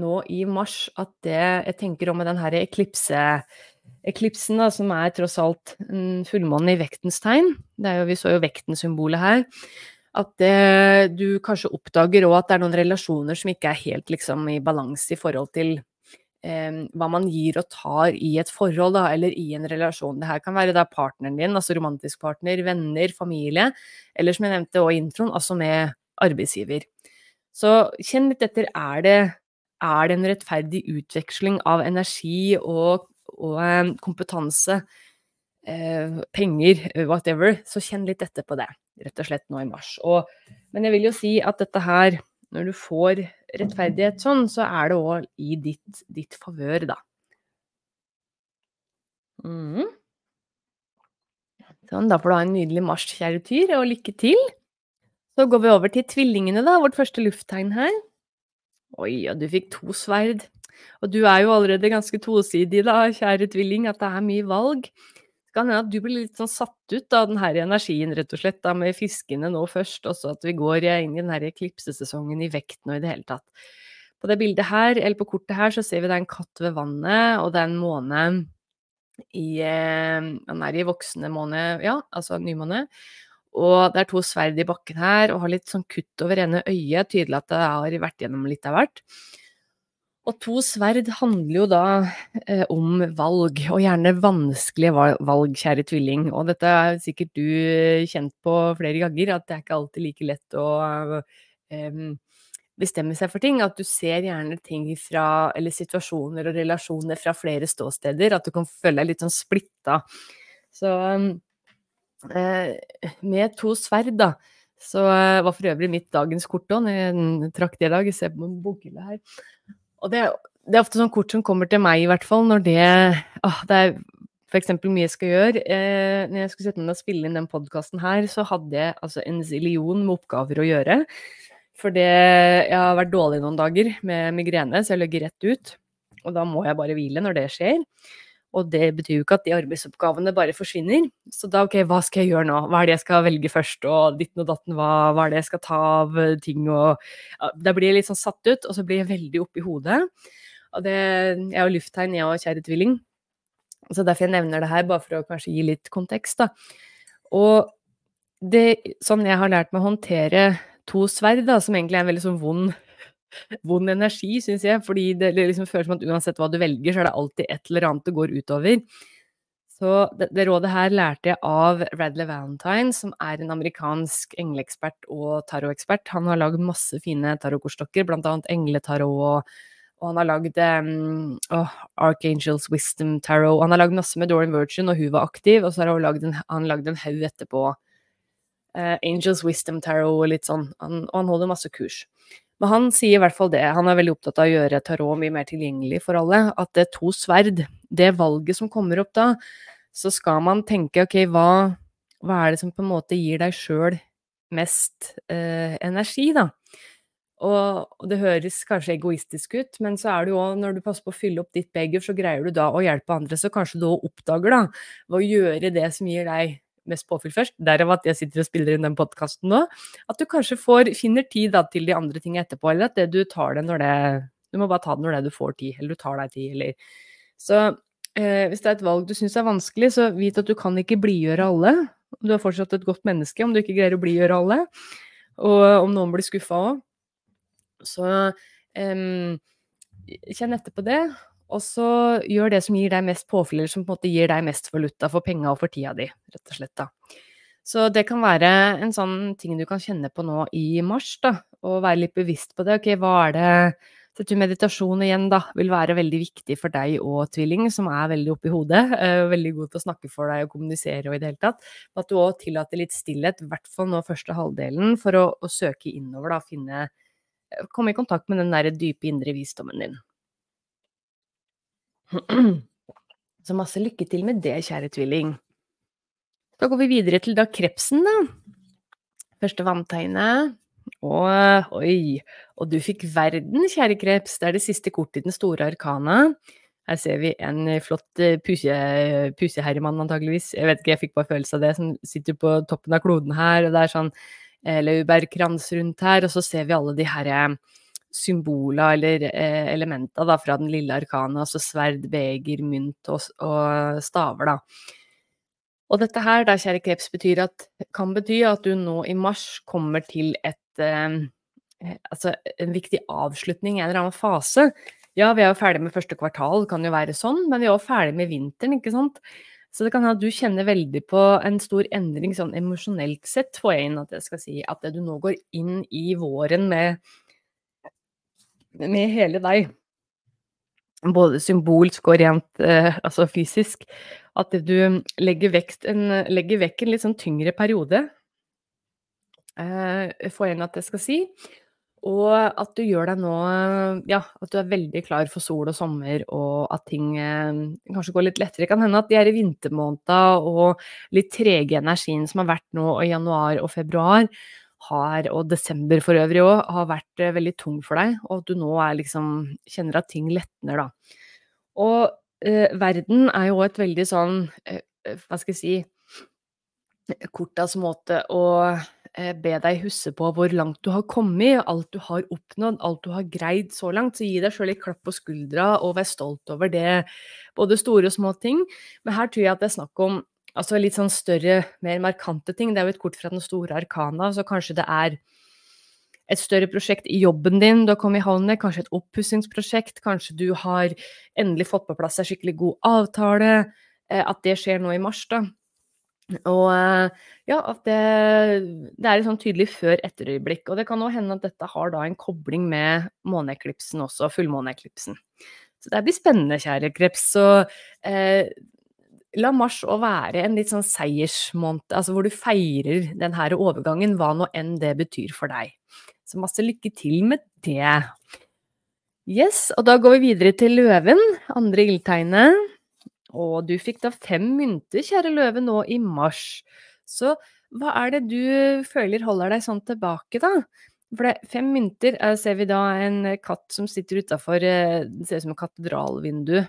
nå i mars at det jeg tenker om med den her eklipse eklipsen, da, som er tross alt en i vektens tegn. Det er jo, vi så jo vekten-symbolet her. At det, du kanskje oppdager òg at det er noen relasjoner som ikke er helt liksom, i balanse i forhold til eh, hva man gir og tar i et forhold, da, eller i en relasjon. Det her kan være da partneren din, altså romantisk partner, venner, familie, eller som jeg nevnte òg i introen, altså med arbeidsgiver. Så kjenn litt etter, er det, er det en rettferdig utveksling av energi og, og eh, kompetanse? Eh, penger, whatever, så kjenn litt etter på det, rett og slett nå i mars. Og, men jeg vil jo si at dette her, når du får rettferdighet sånn, så er det òg i ditt, ditt favør, da. Mm. Sånn, da får du ha en nydelig mars, kjære Tyr, og lykke til. Så går vi over til tvillingene, da, vårt første lufttegn her. Oi, ja, du fikk to sverd. Og du er jo allerede ganske tosidig, da, kjære tvilling, at det er mye valg. Det kan hende at du blir litt sånn satt ut av den her energien, rett og slett, da med fiskene nå først, og så at vi går inn i den her eklipsesesongen i vekten og i det hele tatt. På det bildet her, eller på kortet her, så ser vi det er en katt ved vannet, og det er en måne i Han Den er i voksne måne, ja, altså nymåne. Og det er to sverd i bakken her, og har litt sånn kutt over ene øyet. Tydelig at det har vært gjennom litt av hvert. Og to sverd handler jo da eh, om valg, og gjerne vanskelige valg, kjære tvilling. Og dette er sikkert du kjent på flere ganger, at det er ikke alltid like lett å eh, bestemme seg for ting. At du ser gjerne ting fra, eller situasjoner og relasjoner fra flere ståsteder. At du kan føle deg litt sånn splitta. Så eh, med to sverd, da. Så eh, var for øvrig mitt dagens kort òg, når jeg trakk det i dag. Jeg ser på bokhyllet her. Og det, det, er ofte sånn kort som kommer til meg, i hvert fall, når det åh, Det er f.eks. mye jeg skal gjøre. Eh, når jeg skulle sette meg ned og spille inn den podkasten her, så hadde jeg altså en zillion med oppgaver å gjøre. For jeg har vært dårlig noen dager med migrene, så jeg ligger rett ut. Og da må jeg bare hvile når det skjer. Og det betyr jo ikke at de arbeidsoppgavene bare forsvinner. Så da, ok, hva skal jeg gjøre nå? Hva er det jeg skal velge først? Og ditten og datten, hva, hva er det jeg skal ta av ting? Og Da blir jeg litt sånn satt ut, og så blir jeg veldig oppi hodet. Og det, jeg har lufttegn, jeg og kjære tvilling. Så derfor jeg nevner det her, bare for å kanskje gi litt kontekst, da. Og det, sånn jeg har lært meg å håndtere to sverd, da, som egentlig er en veldig sånn vond vond energi, syns jeg. Fordi det liksom føles som at uansett hva du velger, så er det alltid et eller annet det går utover. Så det, det rådet her lærte jeg av Radley Valentine, som er en amerikansk engleekspert og tarotekspert. Han har lagd masse fine tarotkortstokker, annet engletarot og og han har lagd um, oh, Archangels Wisdom Tarot. Han har lagd masse med Dorian Virgin, og hun var aktiv. Og så har han han lagd en haug etterpå. Uh, Angels Wisdom Tarot og litt sånn. Han, og han holder masse kurs. Men han sier i hvert fall det, han er veldig opptatt av å gjøre tarot mye mer tilgjengelig for alle, at det er to sverd, det valget som kommer opp da, så skal man tenke ok, hva, hva er det som på en måte gir deg sjøl mest eh, energi, da? Og det høres kanskje egoistisk ut, men så er det jo òg når du passer på å fylle opp ditt beger, så greier du da å hjelpe andre. Så kanskje du òg oppdager, da, ved å gjøre det som gir deg mest påfyll først, derav at jeg sitter og spiller inn den podkasten nå, at du kanskje får, finner tid da, til de andre tingene etterpå, eller at det du tar det når det Du må bare ta det når det du får tid, eller du tar deg tid, eller. Så eh, hvis det er et valg du syns er vanskelig, så vit at du kan ikke blidgjøre alle. Du er fortsatt et godt menneske om du ikke greier å blidgjøre alle, og om noen blir skuffa òg. Så um, kjenn etter på det, og så gjør det som gir deg mest påfyll, eller som på en måte gir deg mest valuta for penga og for tida di, rett og slett. da. Så det kan være en sånn ting du kan kjenne på nå i mars, da, og være litt bevisst på det. Ok, hva er det jeg meditasjon igjen da, vil være veldig viktig for deg og tvilling, som er veldig oppi hodet. Uh, veldig god til å snakke for deg og kommunisere og i det hele tatt. At du òg tillater litt stillhet, i hvert fall nå første halvdelen, for å, å søke innover, da, finne komme i kontakt med den der dype indre visdommen din. Så masse lykke til med det, kjære tvilling. Da går vi videre til da krepsen, da. Første vanntegnet. Og oi, og du fikk verden, kjære kreps. Det er det siste kortet i den store arkana. Her ser vi en flott eh, puse, puseherremann, antageligvis. Jeg vet ikke, jeg fikk bare følelse av det, som sitter på toppen av kloden her. Og det er sånn Eh, laurbærkrans rundt her, og så ser vi alle de herre eh, symbola eller eh, elementa da, fra den lille arkana, altså sverd, beger, mynt og, og, staver, da. Og dette her, da, kjære kreps, betyr at, kan bety at du nå i mars kommer til et eh, Altså en viktig avslutning en eller annen fase. Ja, vi er jo ferdig med første kvartal, kan jo være sånn, men vi er jo ferdig med vinteren, ikke sant. Så det kan hende at du kjenner veldig på en stor endring sånn emosjonelt sett, får jeg inn at jeg skal si. At du nå går inn i våren med, med hele deg. Både symbolsk og rent eh, altså fysisk. At du legger, en, legger, vekk en litt sånn tyngre periode, eh, får en at jeg skal si. Og at du gjør deg nå Ja, at du er veldig klar for sol og sommer, og at ting eh, kanskje går litt lettere. Det kan hende at de er i vintermåneda og litt trege energien som har vært nå i januar og februar, har, og desember for øvrig òg, har vært eh, veldig tung for deg, og at du nå liksom kjenner at ting letner, da. Og eh, verden er jo et veldig sånn, eh, hva skal jeg si, kortas måte å Eh, be deg huske på hvor langt du har kommet, alt du har oppnådd, alt du har greid så langt. Så gi deg sjøl litt klapp på skuldra og vær stolt over det, både store og små ting. Men her tror jeg at det er snakk om altså litt sånn større, mer markante ting. Det er jo et kort fra den store arkana, så kanskje det er et større prosjekt i jobben din du har kommet i havn med, kanskje et oppussingsprosjekt, kanskje du har endelig fått på plass en skikkelig god avtale, eh, at det skjer nå i mars, da. Og eh, ja, at det, det er et sånn tydelig før-etter-øyeblikk. Og det kan òg hende at dette har da en kobling med måneeklipsen også, fullmåneeklipsen. Så det blir spennende, kjære kreps. Så eh, la mars òg være en litt sånn seiersmåned, altså hvor du feirer den her overgangen, hva nå enn det betyr for deg. Så masse lykke til med det. Yes, og da går vi videre til løven, andre ildtegnet. Og du fikk da fem mynter, kjære løve, nå i mars. Så hva er det du føler holder deg sånn tilbake, da? For det, fem mynter eh, ser vi da en katt som sitter utafor eh, Det ser ut som et katedralvindu.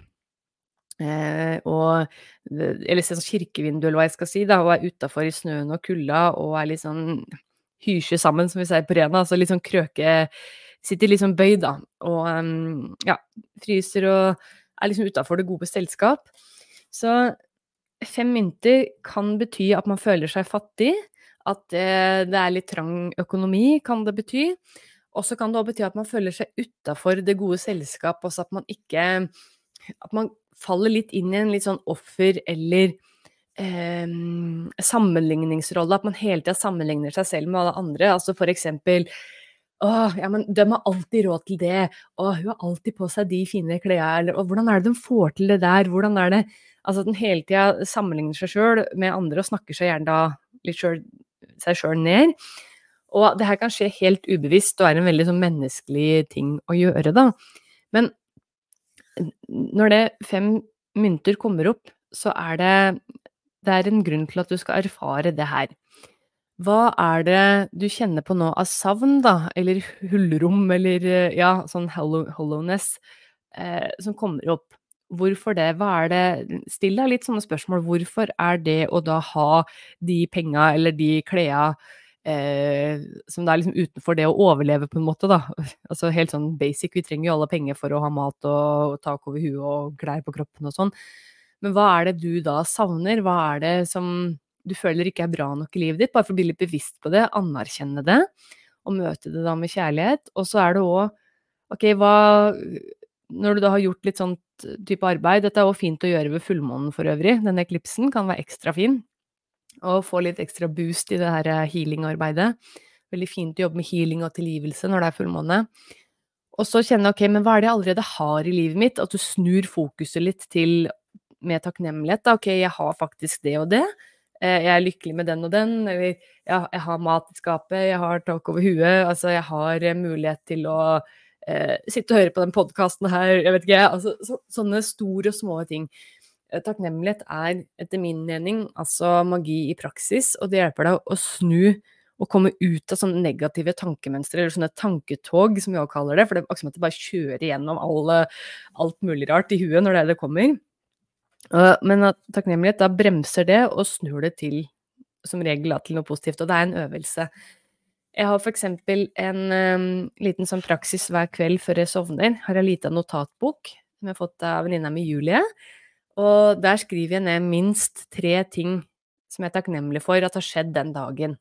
Eh, og Eller sånn kirkevindu, eller hva jeg skal si, da, og er utafor i snøen og kulda og er litt sånn hysje sammen, som vi sier på Rena. Altså litt sånn krøke Sitter litt sånn bøyd, da. Og um, ja, fryser og er liksom utafor det gode selskap. Så fem mynter kan bety at man føler seg fattig, at det, det er litt trang økonomi, kan det bety. Og så kan det òg bety at man føler seg utafor det gode selskap, også at man ikke At man faller litt inn i en litt sånn offer- eller eh, sammenligningsrolle. At man hele tida sammenligner seg selv med alle andre. Altså for eksempel Åh, ja, men de har alltid råd til det. Å, hun har alltid på seg de fine klærne. Og hvordan er det de får til det der? Hvordan er det Altså at en hele tida sammenligner seg sjøl med andre og snakker seg gjerne da litt selv, seg sjøl ned. Og det her kan skje helt ubevisst og er en veldig sånn menneskelig ting å gjøre, da. Men når det fem mynter kommer opp, så er det det er en grunn til at du skal erfare det her. Hva er det du kjenner på nå av savn, da, eller hullrom, eller ja, sånn hollowness, eh, som kommer opp? Hvorfor det? Hva er det Still deg litt sånne spørsmål. Hvorfor er det å da ha de penga eller de kleda eh, som det er liksom utenfor det å overleve, på en måte, da. Altså helt sånn basic, vi trenger jo alle penger for å ha mat og tak over huet og klær på kroppen og sånn. Men hva er det du da savner? Hva er det som du føler ikke er bra nok i livet ditt? Bare for å bli litt bevisst på det, anerkjenne det, og møte det da med kjærlighet. Og så er det òg Ok, hva Når du da har gjort litt sånn type arbeid Dette er òg fint å gjøre ved fullmånen for øvrig. Denne eklipsen kan være ekstra fin og få litt ekstra boost i det her eh, healing-arbeidet. Veldig fint å jobbe med healing og tilgivelse når det er fullmåne. Og så kjenne ok, men hva er det jeg allerede har i livet mitt? At du snur fokuset litt til med takknemlighet. Da. Ok, jeg har faktisk det og det. Eh, jeg er lykkelig med den og den. Eller jeg har mat i skapet, jeg har tak over huet. Altså, jeg har eh, mulighet til å eh, sitte og høre på den podkasten her, jeg vet ikke. Altså, så, sånne store og små ting. Eh, takknemlighet er etter min mening altså magi i praksis, og det hjelper deg å snu og komme ut av sånne negative tankemønstre, eller sånne tanketog, som vi også kaller det. For det er akkurat som at det bare kjører gjennom alle, alt mulig rart i huet når det, er det kommer. Men at takknemlighet, da bremser det og snur det til, som regel, til noe positivt. Og det er en øvelse. Jeg har eksempel en um, liten sånn praksis hver kveld før jeg sovner. Har jeg lita notatbok som jeg har fått av venninna mi Julie. Og der skriver jeg ned minst tre ting som jeg er takknemlig for at har skjedd den dagen.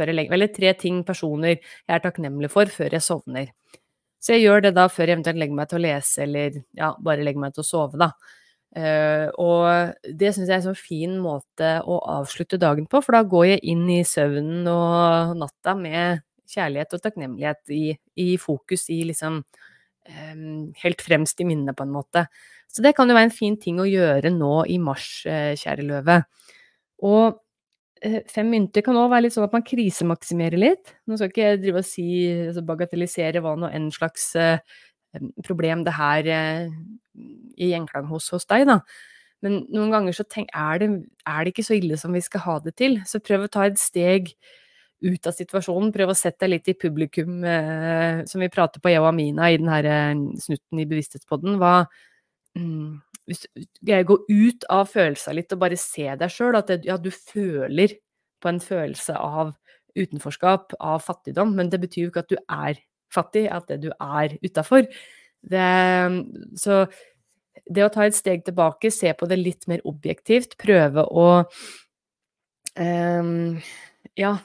Eller tre ting, personer, jeg er takknemlig for før jeg sovner. Så jeg gjør det da før jeg eventuelt legger meg til å lese, eller ja, bare legger meg til å sove, da. Uh, og det syns jeg er en sånn fin måte å avslutte dagen på, for da går jeg inn i søvnen og natta med kjærlighet og takknemlighet i, i fokus, i liksom helt fremst i minnet, på en måte. Så det kan jo være en fin ting å gjøre nå i mars, eh, kjære løve. Og eh, fem mynter kan òg være litt sånn at man krisemaksimerer litt. Nå skal ikke jeg drive og si, altså bagatellisere hva nå enn slags eh, problem det her i gjenklang hos, hos deg, da. Men noen ganger så tenk, er, det, er det ikke så ille som vi skal ha det til. Så prøv å ta et steg ut av situasjonen. Prøv å sette deg litt i publikum, eh, som vi prater på, jeg og Amina, i denne snutten i Bevissthetspodden. Hva, mm, Hvis du greier å gå ut av følelsa litt og bare se deg sjøl, at det, ja, du føler på en følelse av utenforskap, av fattigdom, men det betyr jo ikke at du er fattig, at det du er utafor. Så det å ta et steg tilbake, se på det litt mer objektivt, prøve å um, Ja,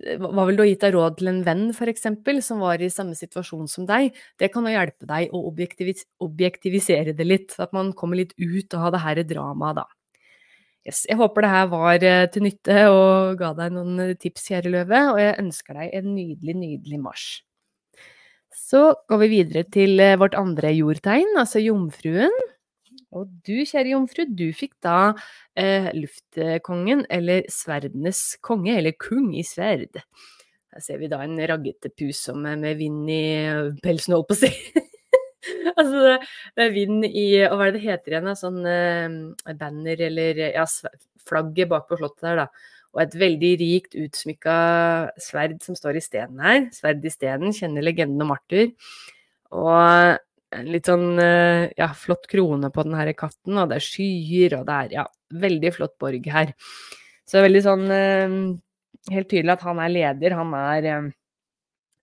hva vil du ha gitt av råd til en venn, f.eks., som var i samme situasjon som deg? Det kan jo hjelpe deg å objektivis objektivisere det litt, at man kommer litt ut av det her dramaet, da. Yes, jeg håper det her var eh, til nytte og ga deg noen eh, tips, kjære løve, og jeg ønsker deg en nydelig, nydelig mars. Så går vi videre til eh, vårt andre jordtegn, altså jomfruen. Og du, kjære jomfru, du fikk da eh, luftkongen, eller sverdenes konge, eller kung i sverd. Her ser vi da en raggete pus som er med vind i pelsen, holdt på å si. altså, det, er vind i Og hva er det det heter igjen? Sånn eh, banner eller ja, flagget bak på slottet der, da. Og et veldig rikt utsmykka sverd som står i stenen her. Sverd i stenen, kjenner legenden om Arthur. Og litt sånn eh, ja, flott krone på den her katten, og det er skyer, og det er ja, veldig flott borg her. Så det er veldig sånn eh, Helt tydelig at han er leder. Han er eh,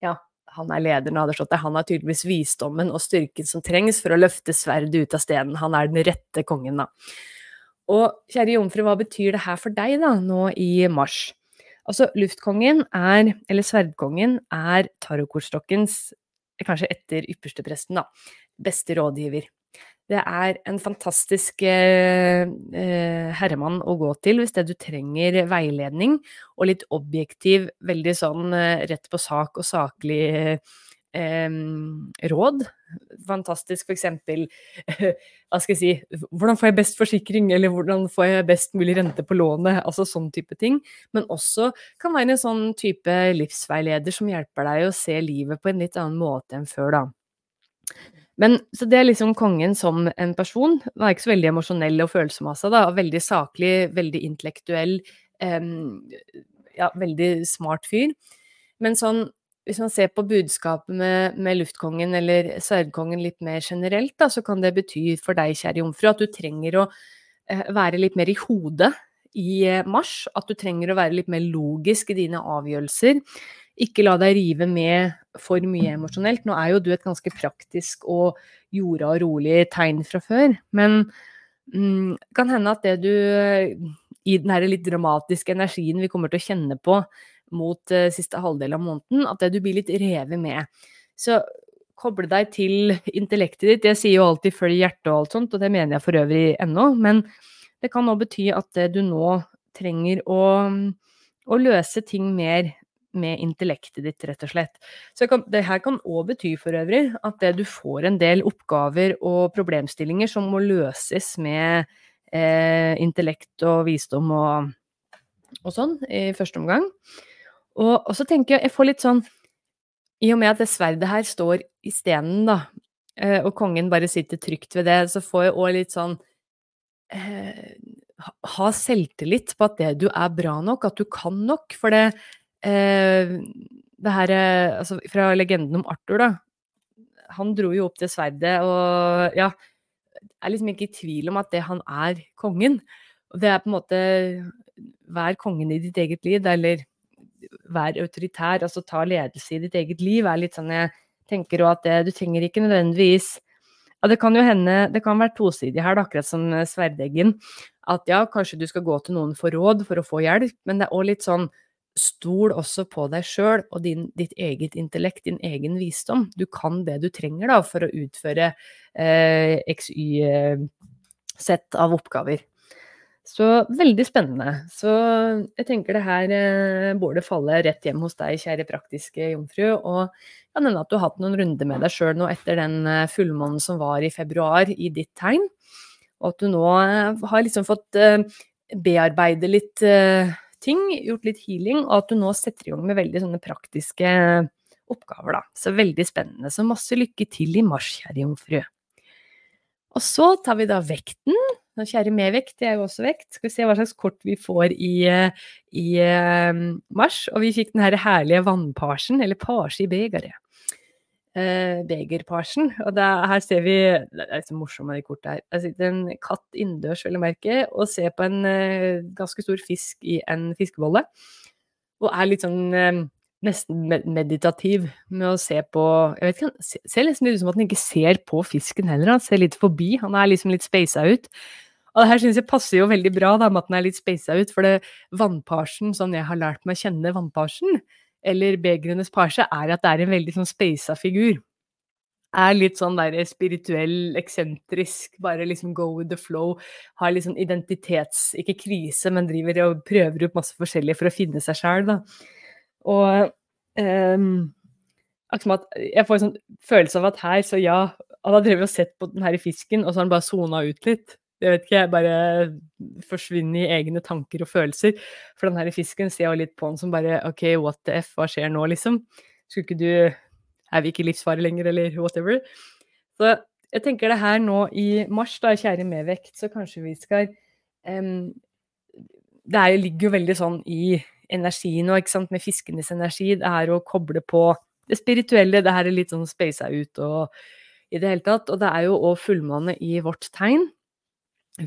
Ja, han er lederen av det. Han har tydeligvis visdommen og styrken som trengs for å løfte sverdet ut av steden. Han er den rette kongen, da. Og kjære jomfru, hva betyr det her for deg, da, nå i mars? Altså, luftkongen er, eller sverdkongen, er tarotkortstokkens kanskje etter ypperstepresten, da, beste rådgiver. Det er en fantastisk eh, eh, herremann å gå til hvis det du trenger veiledning og litt objektiv, veldig sånn eh, rett på sak og saklig eh, råd. Fantastisk eksempel Hva skal jeg si Hvordan får jeg best forsikring, eller hvordan får jeg best mulig rente på lånet? Altså sånn type ting. Men også kan være en sånn type livsveileder som hjelper deg å se livet på en litt annen måte enn før, da. Men, så det er liksom kongen som en person. Han er ikke så veldig emosjonell og følsom av seg, da. Veldig saklig, veldig intellektuell. Um, ja, veldig smart fyr. Men sånn hvis man ser på budskapet med, med luftkongen eller sverdkongen litt mer generelt, da, så kan det bety for deg, kjære jomfru, at du trenger å eh, være litt mer i hodet i eh, mars. At du trenger å være litt mer logisk i dine avgjørelser. Ikke la deg rive med for mye emosjonelt. Nå er jo du et ganske praktisk og jorda og rolig tegn fra før, men mm, kan hende at det du i den her litt dramatiske energien vi kommer til å kjenne på mot uh, siste halvdel av måneden, at det du blir litt revet med. Så koble deg til intellektet ditt. Jeg sier jo alltid 'følg hjertet' og alt sånt, og det mener jeg for øvrig ennå, men det kan òg bety at du nå trenger å, å, løse ting mer med intellektet ditt, rett og slett. Så kan, det her kan òg bety for øvrig at du får en del oppgaver og problemstillinger som må løses med eh, intellekt og visdom og, og sånn i første omgang. Og, og, så tenker jeg, jeg får litt sånn I og med at det sverdet her står i stenen, da, eh, og kongen bare sitter trygt ved det, så får jeg òg litt sånn eh, Ha selvtillit på at det du er bra nok, at du kan nok. For det eh, Det her altså, Fra legenden om Arthur, da. Han dro jo opp det sverdet, og ja er liksom ikke i tvil om at det han er kongen. Og det er på en måte Vær kongen i ditt eget liv, eller vær autoritær, altså ta ledelse i ditt eget liv, er litt sånn jeg tenker òg at det, du trenger ikke nødvendigvis ja, Det kan jo hende, det kan være tosidig her, da, akkurat som Sverdeggen. At ja, kanskje du skal gå til noen for råd for å få hjelp, men det er òg litt sånn Stol også på deg sjøl og din, ditt eget intellekt, din egen visdom. Du kan det du trenger da, for å utføre eh, XY-sett eh, av oppgaver. Så veldig spennende. Så jeg tenker det her eh, burde falle rett hjem hos deg, kjære praktiske jomfru. Og kan hende at du har hatt noen runder med deg sjøl nå etter den eh, fullmånen som var i februar i ditt tegn. Og at du nå eh, har liksom fått bearbeide litt ting, gjort litt healing, og at du nå setter i gang med veldig sånne praktiske oppgaver, da. Så veldig spennende. Så masse lykke til i mars, kjære jomfru. Og så tar vi da vekten. Kjære med vekt, det er jo også vekt. Skal vi se hva slags kort vi får i, i uh, mars. Og vi fikk den her herlige vannparsen, eller parse i begeret. Uh, begerparsen. Og det, her ser vi Det er så morsomt med de kortene her. Der sitter en katt innendørs, vel å merke, og ser på en uh, ganske stor fisk i en fiskebolle. Og er litt sånn nesten meditativ med å se på Jeg vet ikke, han ser nesten ut som at han ikke ser på fisken heller, han ser litt forbi. Han er liksom litt speisa ut. Og det her syns jeg passer jo veldig bra, da, med at den er litt speisa ut, for det vannparsen, sånn jeg har lært meg å kjenne vannparsen, eller begrenes parse, er at det er en veldig sånn speisa figur. Er litt sånn der spirituell, eksentrisk, bare liksom go with the flow. Har liksom identitets... Ikke krise, men driver og prøver ut masse forskjellig for å finne seg sjæl, da. Og um, jeg får en sånn følelse av at her, så ja Han har drevet og sett på den her fisken, og så har han bare sona ut litt. Jeg vet ikke, jeg bare forsvinner i egne tanker og følelser. For den her fisken ser jeg litt på den som bare OK, what the f, hva skjer nå, liksom? Skulle ikke du Er vi ikke i livsfare lenger, eller whatever? Så jeg tenker det her nå i mars, da, kjære medvekt, så kanskje vi skal um, Det er, ligger jo veldig sånn i energi nå, ikke sant, med fiskenes energi. Det er å koble på det spirituelle. Det her er litt sånn speisa ut og i det hele tatt. Og det er jo òg fullmåne i vårt tegn.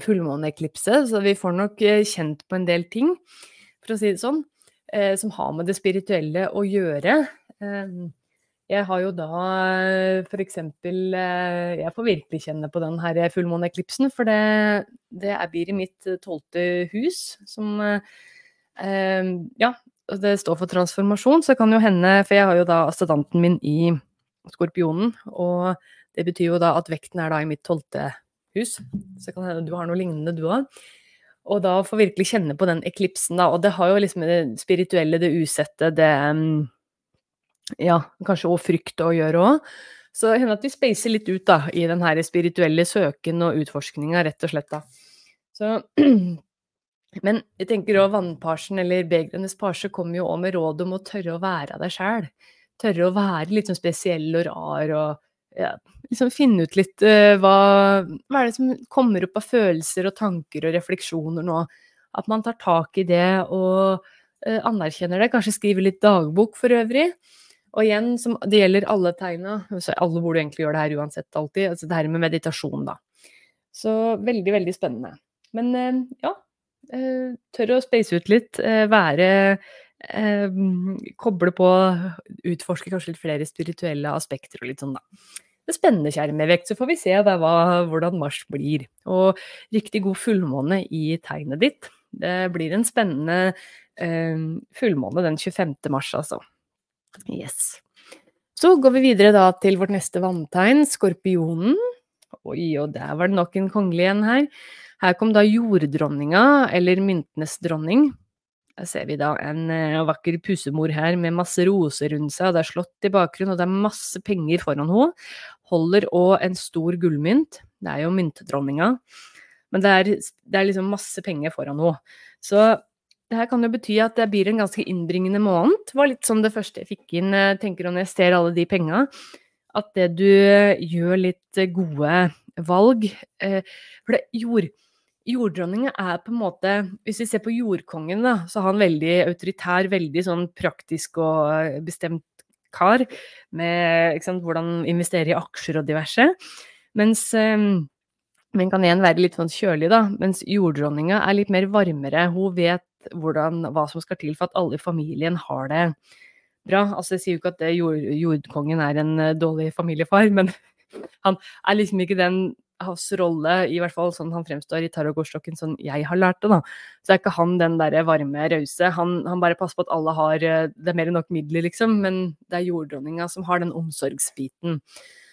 Fullmåneeklipse, så vi får nok eh, kjent på en del ting, for å si det sånn, eh, som har med det spirituelle å gjøre. Eh, jeg har jo da for eksempel Jeg får virkelig kjenne på den her fullmåneeklipsen, for det, det blir i mitt tolvte hus, som Ehm, ja, det står for transformasjon, så kan jo hende For jeg har jo da ascendanten min i skorpionen, og det betyr jo da at vekten er da i mitt tolvte hus. Så kan hende du har noe lignende, du òg. Og da få virkelig kjenne på den eklipsen, da. Og det har jo liksom det spirituelle, det usette, det um, ja, kanskje òg frykt å gjøre òg. Så det hender at vi spacer litt ut da, i den her spirituelle søken og utforskninga, rett og slett. da. Så Men jeg tenker òg vannparsen, eller begrenes parse, kommer jo òg med råd om å tørre å være deg sjæl. Tørre å være litt sånn spesiell og rar og ja, liksom finne ut litt uh, hva, hva er det som kommer opp av følelser og tanker og refleksjoner nå. At man tar tak i det og uh, anerkjenner det. Kanskje skriver litt dagbok for øvrig. Og igjen, som, det gjelder alle tegna. Alle burde egentlig gjøre det her uansett alltid. Altså det her med meditasjon, da. Så veldig, veldig spennende. Men uh, ja, tør å space ut litt. være koble på, utforske kanskje litt flere spirituelle aspekter og litt sånn, da det spennende, kjære medvekt. Så får vi se hva, hvordan mars blir. Og riktig god fullmåne i tegnet ditt. Det blir en spennende eh, fullmåne den 25. mars, altså. Yes. Så går vi videre da til vårt neste vanntegn, skorpionen. Oi, og der var det nok en kongelig en her. Her kom da jorddronninga, eller myntenes dronning. Her ser vi da en uh, vakker pusemor her med masse roser rundt seg, og det er slått i bakgrunnen, og det er masse penger foran henne. Holder òg en stor gullmynt. Det er jo myntdronninga. Men det er, det er, liksom masse penger foran henne. Så det her kan jo bety at det blir en ganske innbringende måned. Det var litt sånn det første jeg fikk inn, tenker tenker når jeg ser alle de penga. At det du gjør litt gode valg For det jord Jorddronninga er på en måte Hvis vi ser på jordkongen, da, så er han veldig autoritær, veldig sånn praktisk og eh, bestemt kar. Med sant, hvordan investere i aksjer og diverse. Mens um, Men kan igjen være litt sånn kjølig, da. Mens jorddronninga er litt mer varmere. Hun vet hvordan, hva som skal til for at alle i familien har det bra. Altså, jeg sier jo ikke at jord, jordkongen er en uh, dårlig familiefar, men han er liksom ikke den hans rolle, i hvert fall sånn han fremstår i tarotgårdstokken, sånn jeg har lært det, da, så er ikke han den derre varme, rause. Han, han, bare passer på at alle har eh, Det er mer enn nok midler, liksom, men det er jorddronninga som har den omsorgsbiten.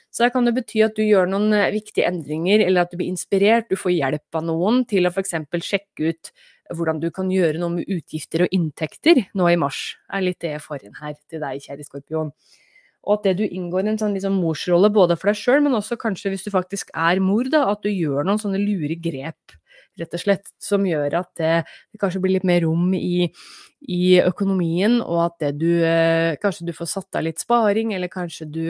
Så det kan det bety at du gjør noen eh, viktige endringer, eller at du blir inspirert, du får hjelp av noen til å f.eks. sjekke ut hvordan du kan gjøre noe med utgifter og inntekter nå i mars, Det er litt det jeg får inn her til deg, kjære skorpion. Og at det du inngår i en sånn liksom morsrolle både for deg sjøl, men også kanskje hvis du faktisk er mor, da, at du gjør noen sånne lure grep, rett og slett, som gjør at det, det kanskje blir litt mer rom i, i økonomien, og at det du eh, Kanskje du får satt av litt sparing, eller kanskje du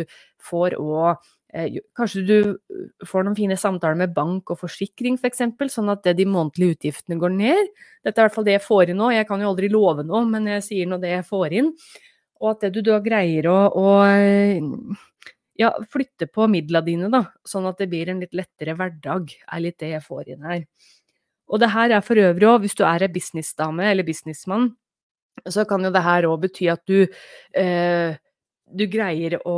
får òg eh, Kanskje du får noen fine samtaler med bank og forsikring f.eks., for sånn at de månedlige utgiftene går ned. Dette er i hvert fall det jeg får inn nå. Jeg kan jo aldri love noe, men jeg sier nå det jeg får inn. Og at det du da greier å, å ja, flytte på midlene dine, da, sånn at det blir en litt lettere hverdag, er litt det jeg får inn her. Og det her er for øvrig òg, hvis du er ei businessdame eller businessmann, så kan jo det her òg bety at du eh, du greier å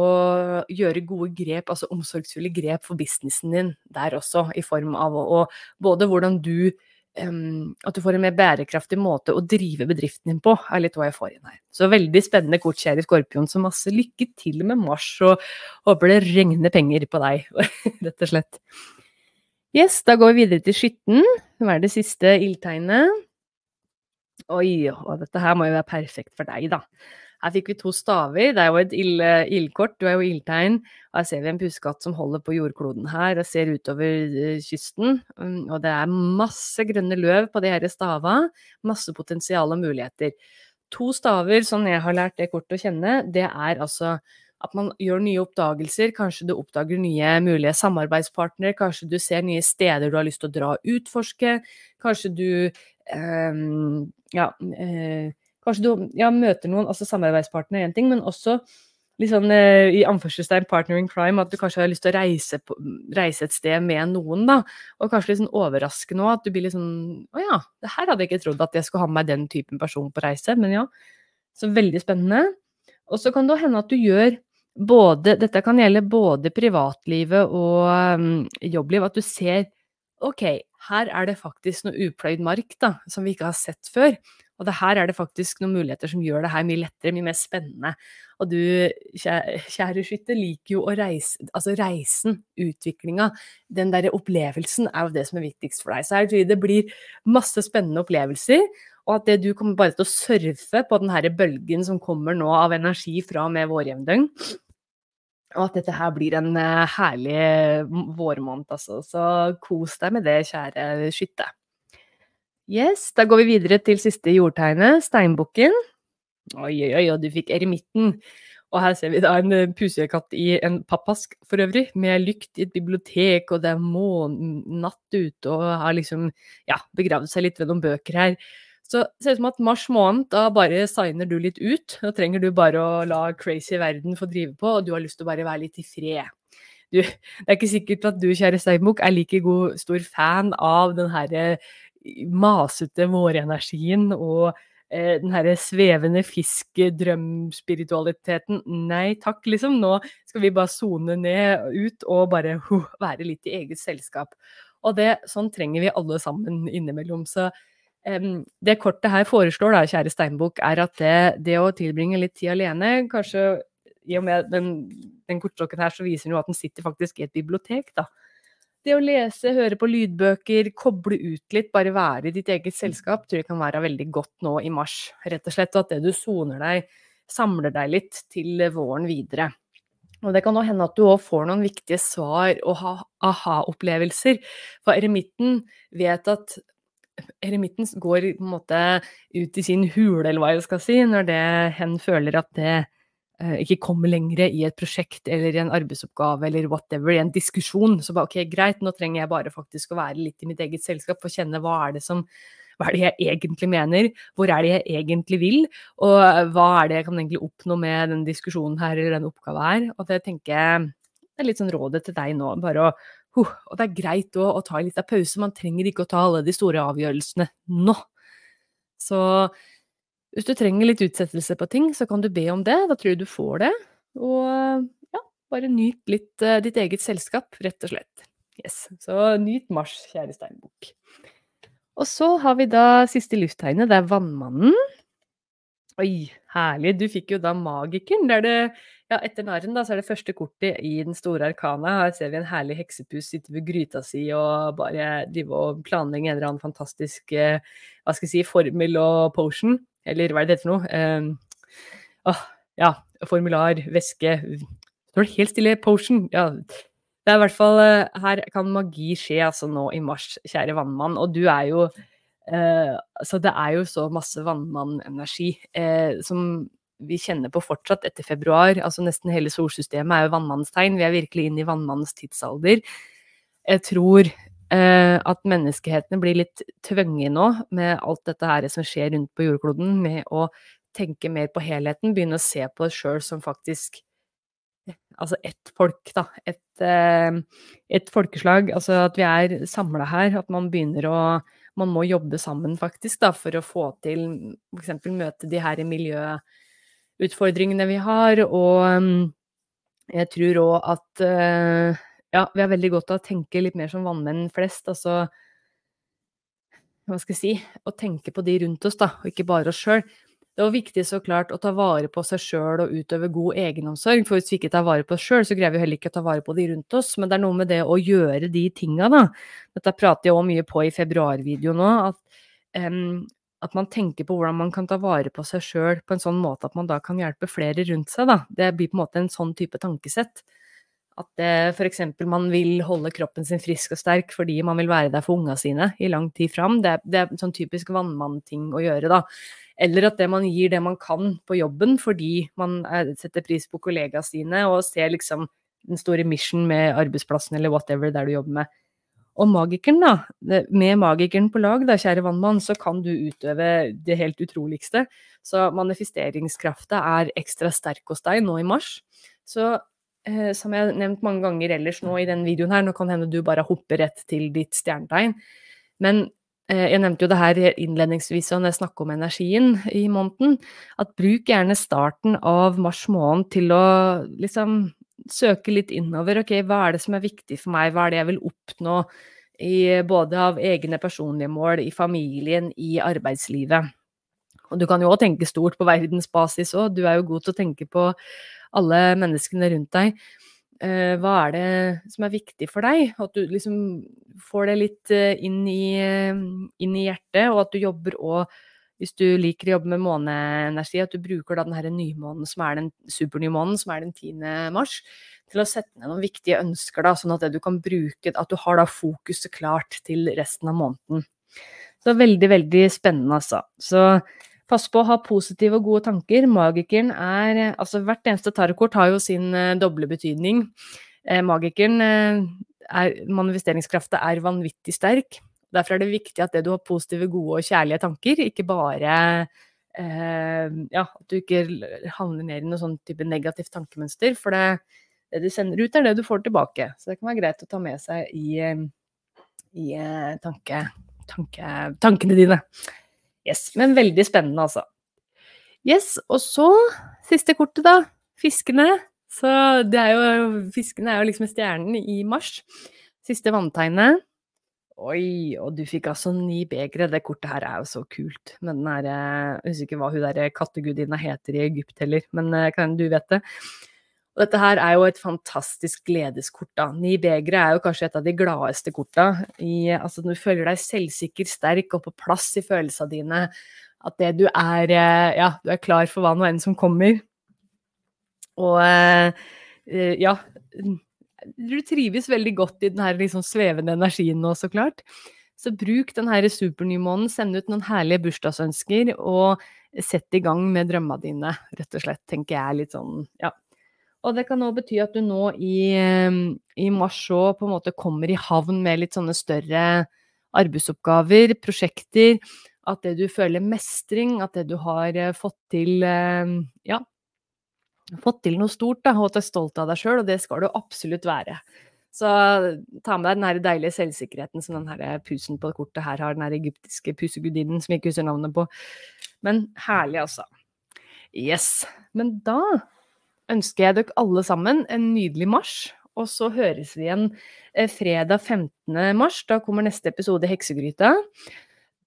gjøre gode grep, altså omsorgsfulle grep for businessen din der også, i form av å, både hvordan du at du får en mer bærekraftig måte å drive bedriften din på, er litt hva jeg får inn her. Så veldig spennende kort, kjære Skorpion. Så masse lykke til med mars, og håper det regner penger på deg, rett og slett. Yes, da går vi videre til skytten, som er det siste ildtegnet. Oi, og dette her må jo være perfekt for deg, da. Her fikk vi to staver. Det er jo et ildkort, du er jo ildtegn. Og her ser vi en puskatt som holder på jordkloden her og ser utover eh, kysten. Mm, og det er masse grønne løv på de her stava. Masse potensial og muligheter. To staver, sånn jeg har lært det kortet å kjenne, det er altså at man gjør nye oppdagelser. Kanskje du oppdager nye mulige samarbeidspartnere. Kanskje du ser nye steder du har lyst til å dra og utforske. Kanskje du eh, ja, eh, Kanskje du ja, møter noen, altså samarbeidspartner er én ting, men også liksom, eh, i anførselstegn partner in crime, at du kanskje har lyst til å reise, på, reise et sted med noen, da. Og kanskje litt sånn overraskende òg, at du blir litt sånn Å ja, det her hadde jeg ikke trodd at jeg skulle ha med den typen person på reise, men ja. Så veldig spennende. Og så kan det hende at du gjør både Dette kan gjelde både privatlivet og um, jobbliv, at du ser OK, her er det faktisk noe upløyd mark da, som vi ikke har sett før. Og det her er det faktisk noen muligheter som gjør det her mye lettere, mye mer spennende. Og du, kjære skytter, liker jo å reise Altså reisen, utviklinga, den derre opplevelsen er jo det som er viktigst for deg. Så her tror jeg det blir masse spennende opplevelser. Og at det du kommer bare til å surfe på den her bølgen som kommer nå av energi fra og med vårjevndøgn. Og at dette her blir en uh, herlig vårmåned, altså. Så kos deg med det, kjære skytte. Yes, da går vi videre til siste jordtegnet, steinbukken. Oi, oi, oi, og du fikk eremitten. Og her ser vi da en eh, pusekatt i en pappask for øvrig, med lykt i et bibliotek, og det er natt ute, og har liksom ja, begravd seg litt ved noen bøker her. Så det ser ut som at mars måned, da bare signer du litt ut. Da trenger du bare å la crazy verden få drive på, og du har lyst til å bare være litt i fred. Du, det er ikke sikkert at du, kjære Steinbukk, er like god, stor fan av den herre masete vårenergien og Eh, den herre svevende fisk-drømspiritualiteten. Nei takk, liksom. Nå skal vi bare sone ned ut og bare uh, være litt i eget selskap. Og det, sånn trenger vi alle sammen innimellom. Så det kortet her foreslår, da, kjære steinbukk, er at det, det, å tilbringe litt tid alene, kanskje i og med den, den kortstokken her, så viser den jo at den sitter faktisk i et bibliotek, da. Det å lese, høre på lydbøker, koble ut litt, bare være i ditt eget selskap, tror jeg kan være veldig godt nå i mars. Rett og slett. Og at det du soner deg, samler deg litt til våren videre. Og det kan òg hende at du òg får noen viktige svar og aha-opplevelser. For eremitten vet at Eremitten går på en måte ut i sin hule, eller hva jeg skal si, når det, hen føler at det Eh, ikke kommer lenger i et prosjekt eller i en arbeidsoppgave eller whatever, i en diskusjon. Så bare ok, greit, nå trenger jeg bare faktisk å være litt i mitt eget selskap å kjenne hva er det som hva er det jeg egentlig mener, hvor er det jeg egentlig vil, og hva er det jeg kan egentlig oppnå med den diskusjonen her eller den oppgaven her. Og det tenker jeg er litt sånn rådet til deg nå. bare å uh, Og det er greit å, å ta litt av pause, man trenger ikke å ta alle de store avgjørelsene nå. Så hvis du trenger litt utsettelse på ting, så kan du be om det. Da tror jeg du får det. Og ja, bare nyt litt uh, ditt eget selskap, rett og slett. Yes. Så nyt mars, kjære steinbukk. Og så har vi da siste lufttegnet, det er Vannmannen. Oi, herlig. Du fikk jo da Magikeren. er det, ja, etter narren, da, så er det første kortet i den store arkana. Her ser vi en herlig heksepus sitte ved gryta si og bare drive og planlegge en eller annen fantastisk eh, hva skal jeg si, formel og potion. Eller hva er det det heter for noe? Eh, åh, ja, formular, væske Står det helt stille? Potion? Ja. Det er i hvert fall eh, Her kan magi skje altså nå i mars, kjære vannmann. Og du er jo eh, Så det er jo så masse vannmannenergi eh, som vi kjenner på fortsatt etter februar. Altså nesten hele solsystemet er jo vannmannstegn. Vi er virkelig inne i vannmannens tidsalder. Jeg tror Eh, at menneskehetene blir litt tvunget nå med alt dette her som skjer rundt på jordkloden, med å tenke mer på helheten, begynne å se på oss sjøl som faktisk Altså ett folk, da. Et, eh, et folkeslag. Altså at vi er samla her. At man begynner å Man må jobbe sammen, faktisk, da, for å få til f.eks. møte de her miljøutfordringene vi har. Og mm, jeg tror òg at uh, ja, vi har veldig godt av å tenke litt mer som vannmenn flest. Altså Hva skal jeg si Å tenke på de rundt oss, da, og ikke bare oss sjøl. Det er viktig så klart å ta vare på seg sjøl og utøve god egenomsorg. For hvis vi ikke tar vare på oss sjøl, så greier vi heller ikke å ta vare på de rundt oss. Men det er noe med det å gjøre de tinga, da. Dette prater jeg òg mye på i februarvideoen nå. At, um, at man tenker på hvordan man kan ta vare på seg sjøl på en sånn måte at man da kan hjelpe flere rundt seg. Da. Det blir på en måte en sånn type tankesett. At f.eks. man vil holde kroppen sin frisk og sterk fordi man vil være der for unga sine i lang tid fram. Det, det er sånn typisk vannmann-ting å gjøre, da. Eller at det man gir det man kan på jobben fordi man setter pris på kollegaene sine og ser liksom den store mission med arbeidsplassen eller whatever der du jobber med. Og magikeren, da. Med magikeren på lag, da, kjære vannmann, så kan du utøve det helt utroligste. Så manifesteringskrafta er ekstra sterk hos deg nå i mars. Så eh, som jeg har nevnt mange ganger ellers nå i den videoen her, nå kan hende du bare hopper rett til ditt stjernetegn, men eh, jeg nevnte jo det her innledningsvis når jeg snakker om energien i måneden, at bruk gjerne starten av mars måned til å liksom søke litt innover. Ok, hva er det som er viktig for meg, hva er det jeg vil oppnå i både av egne personlige mål, i familien, i arbeidslivet. Og du kan jo òg tenke stort på verdensbasis òg, du er jo god til å tenke på alle menneskene rundt deg. Uh, hva er det som er viktig for deg? At du liksom får det litt uh, inn, i, inn, i, hjertet, og at du jobber òg hvis du liker å jobbe med måneenergi, at du bruker da den her nymånen som er den supernymånen, som er den 10. mars, til å sette ned noen viktige ønsker, da, sånn at du kan bruke At du har da fokuset klart til resten av måneden. Så veldig, veldig spennende, altså. Så pass på å ha positive og gode tanker. Magikeren er Altså hvert eneste tarotkort har jo sin uh, doble betydning. Eh, magikeren er Manifesteringskrafta er vanvittig sterk. Derfor er det viktig at det du har positive, gode og kjærlige tanker, ikke bare eh, Ja, at du ikke havner ned i noe sånn type negativt tankemønster. For det, det, du sender ut, er det du får tilbake. Så det kan være greit å ta med seg i, i tanke tanke, tankene dine. Yes, men veldig spennende, altså. Yes, og så siste kortet, da. Fiskene. Så det er jo Fiskene er jo liksom stjernen i mars. Siste vanntegnet. Oi, og du fikk altså ni begre. Det kortet her er jo så kult. Men den er Jeg husker ikke hva hun der kattegudinna heter i Egypt heller, men eh, kan du vet det? Og dette her er jo et fantastisk gledeskort, da. Ni begre er jo kanskje et av de gladeste korta. I, altså, du føler deg selvsikker, sterk og på plass i følelsene dine. At det du er eh, Ja, du er klar for hva nå enn som kommer. Og eh, eh, ja Du trives veldig godt i den liksom svevende energien nå, så klart. Så bruk den her supernymånen, send ut noen herlige bursdagsønsker, og sett i gang med drømmene dine, rett og slett, tenker jeg litt sånn, ja. Og det kan òg bety at du nå i, ehm, i mars òg på en måte kommer i havn med litt sånne større arbeidsoppgaver, prosjekter. At det du føler mestring, at det du har eh, fått til ehm, Ja, fått til noe stort, da, og at du er stolt av deg sjøl, og det skal du absolutt være. Så ta med deg den her deilige selvsikkerheten som den her pusen på kortet her har, den her egyptiske pusegudinnen som jeg ikke husker navnet på. Men herlig, altså. Yes. Men da ønsker jeg dere alle sammen en nydelig mars. Og så høres vi igjen eh, fredag 15. mars. Da kommer neste episode Heksegryta.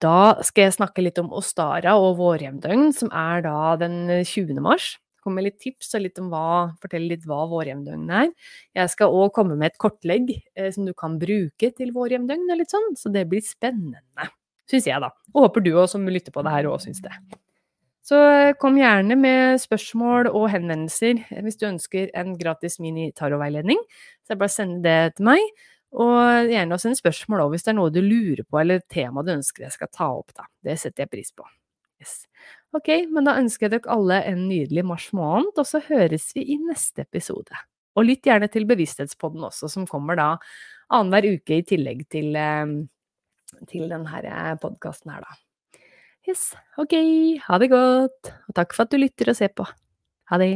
Da skal jeg snakke litt om Ostara og vårjevndøgn, som er da den 20. mars. Kommer med litt tips og litt om hva, fortelle litt hva vårjevndøgn er. Jeg skal òg komme med et kortlegg eh, som du kan bruke til vårjevndøgn, og litt sånn, så det blir spennende. Syns jeg, da. Og håper du òg som lytter på det her òg syns det. Så eh, kom gjerne med spørsmål og henvendelser hvis du ønsker en gratis mini-tarotveiledning. Så jeg bare send det til meg. Og gjerne også send spørsmål også, hvis det er noe du lurer på eller tema du ønsker jeg skal ta opp. da. Det setter jeg pris på. Yes. Ok, men da ønsker jeg dere alle en nydelig mars måned, og så høres vi i neste episode. Og lytt gjerne til Bevissthetspodden også, som kommer da annenhver uke i tillegg til, eh, til denne podkasten her, da. Yes, ok, ha det godt, og takk for at du lytter og ser på. Ha det.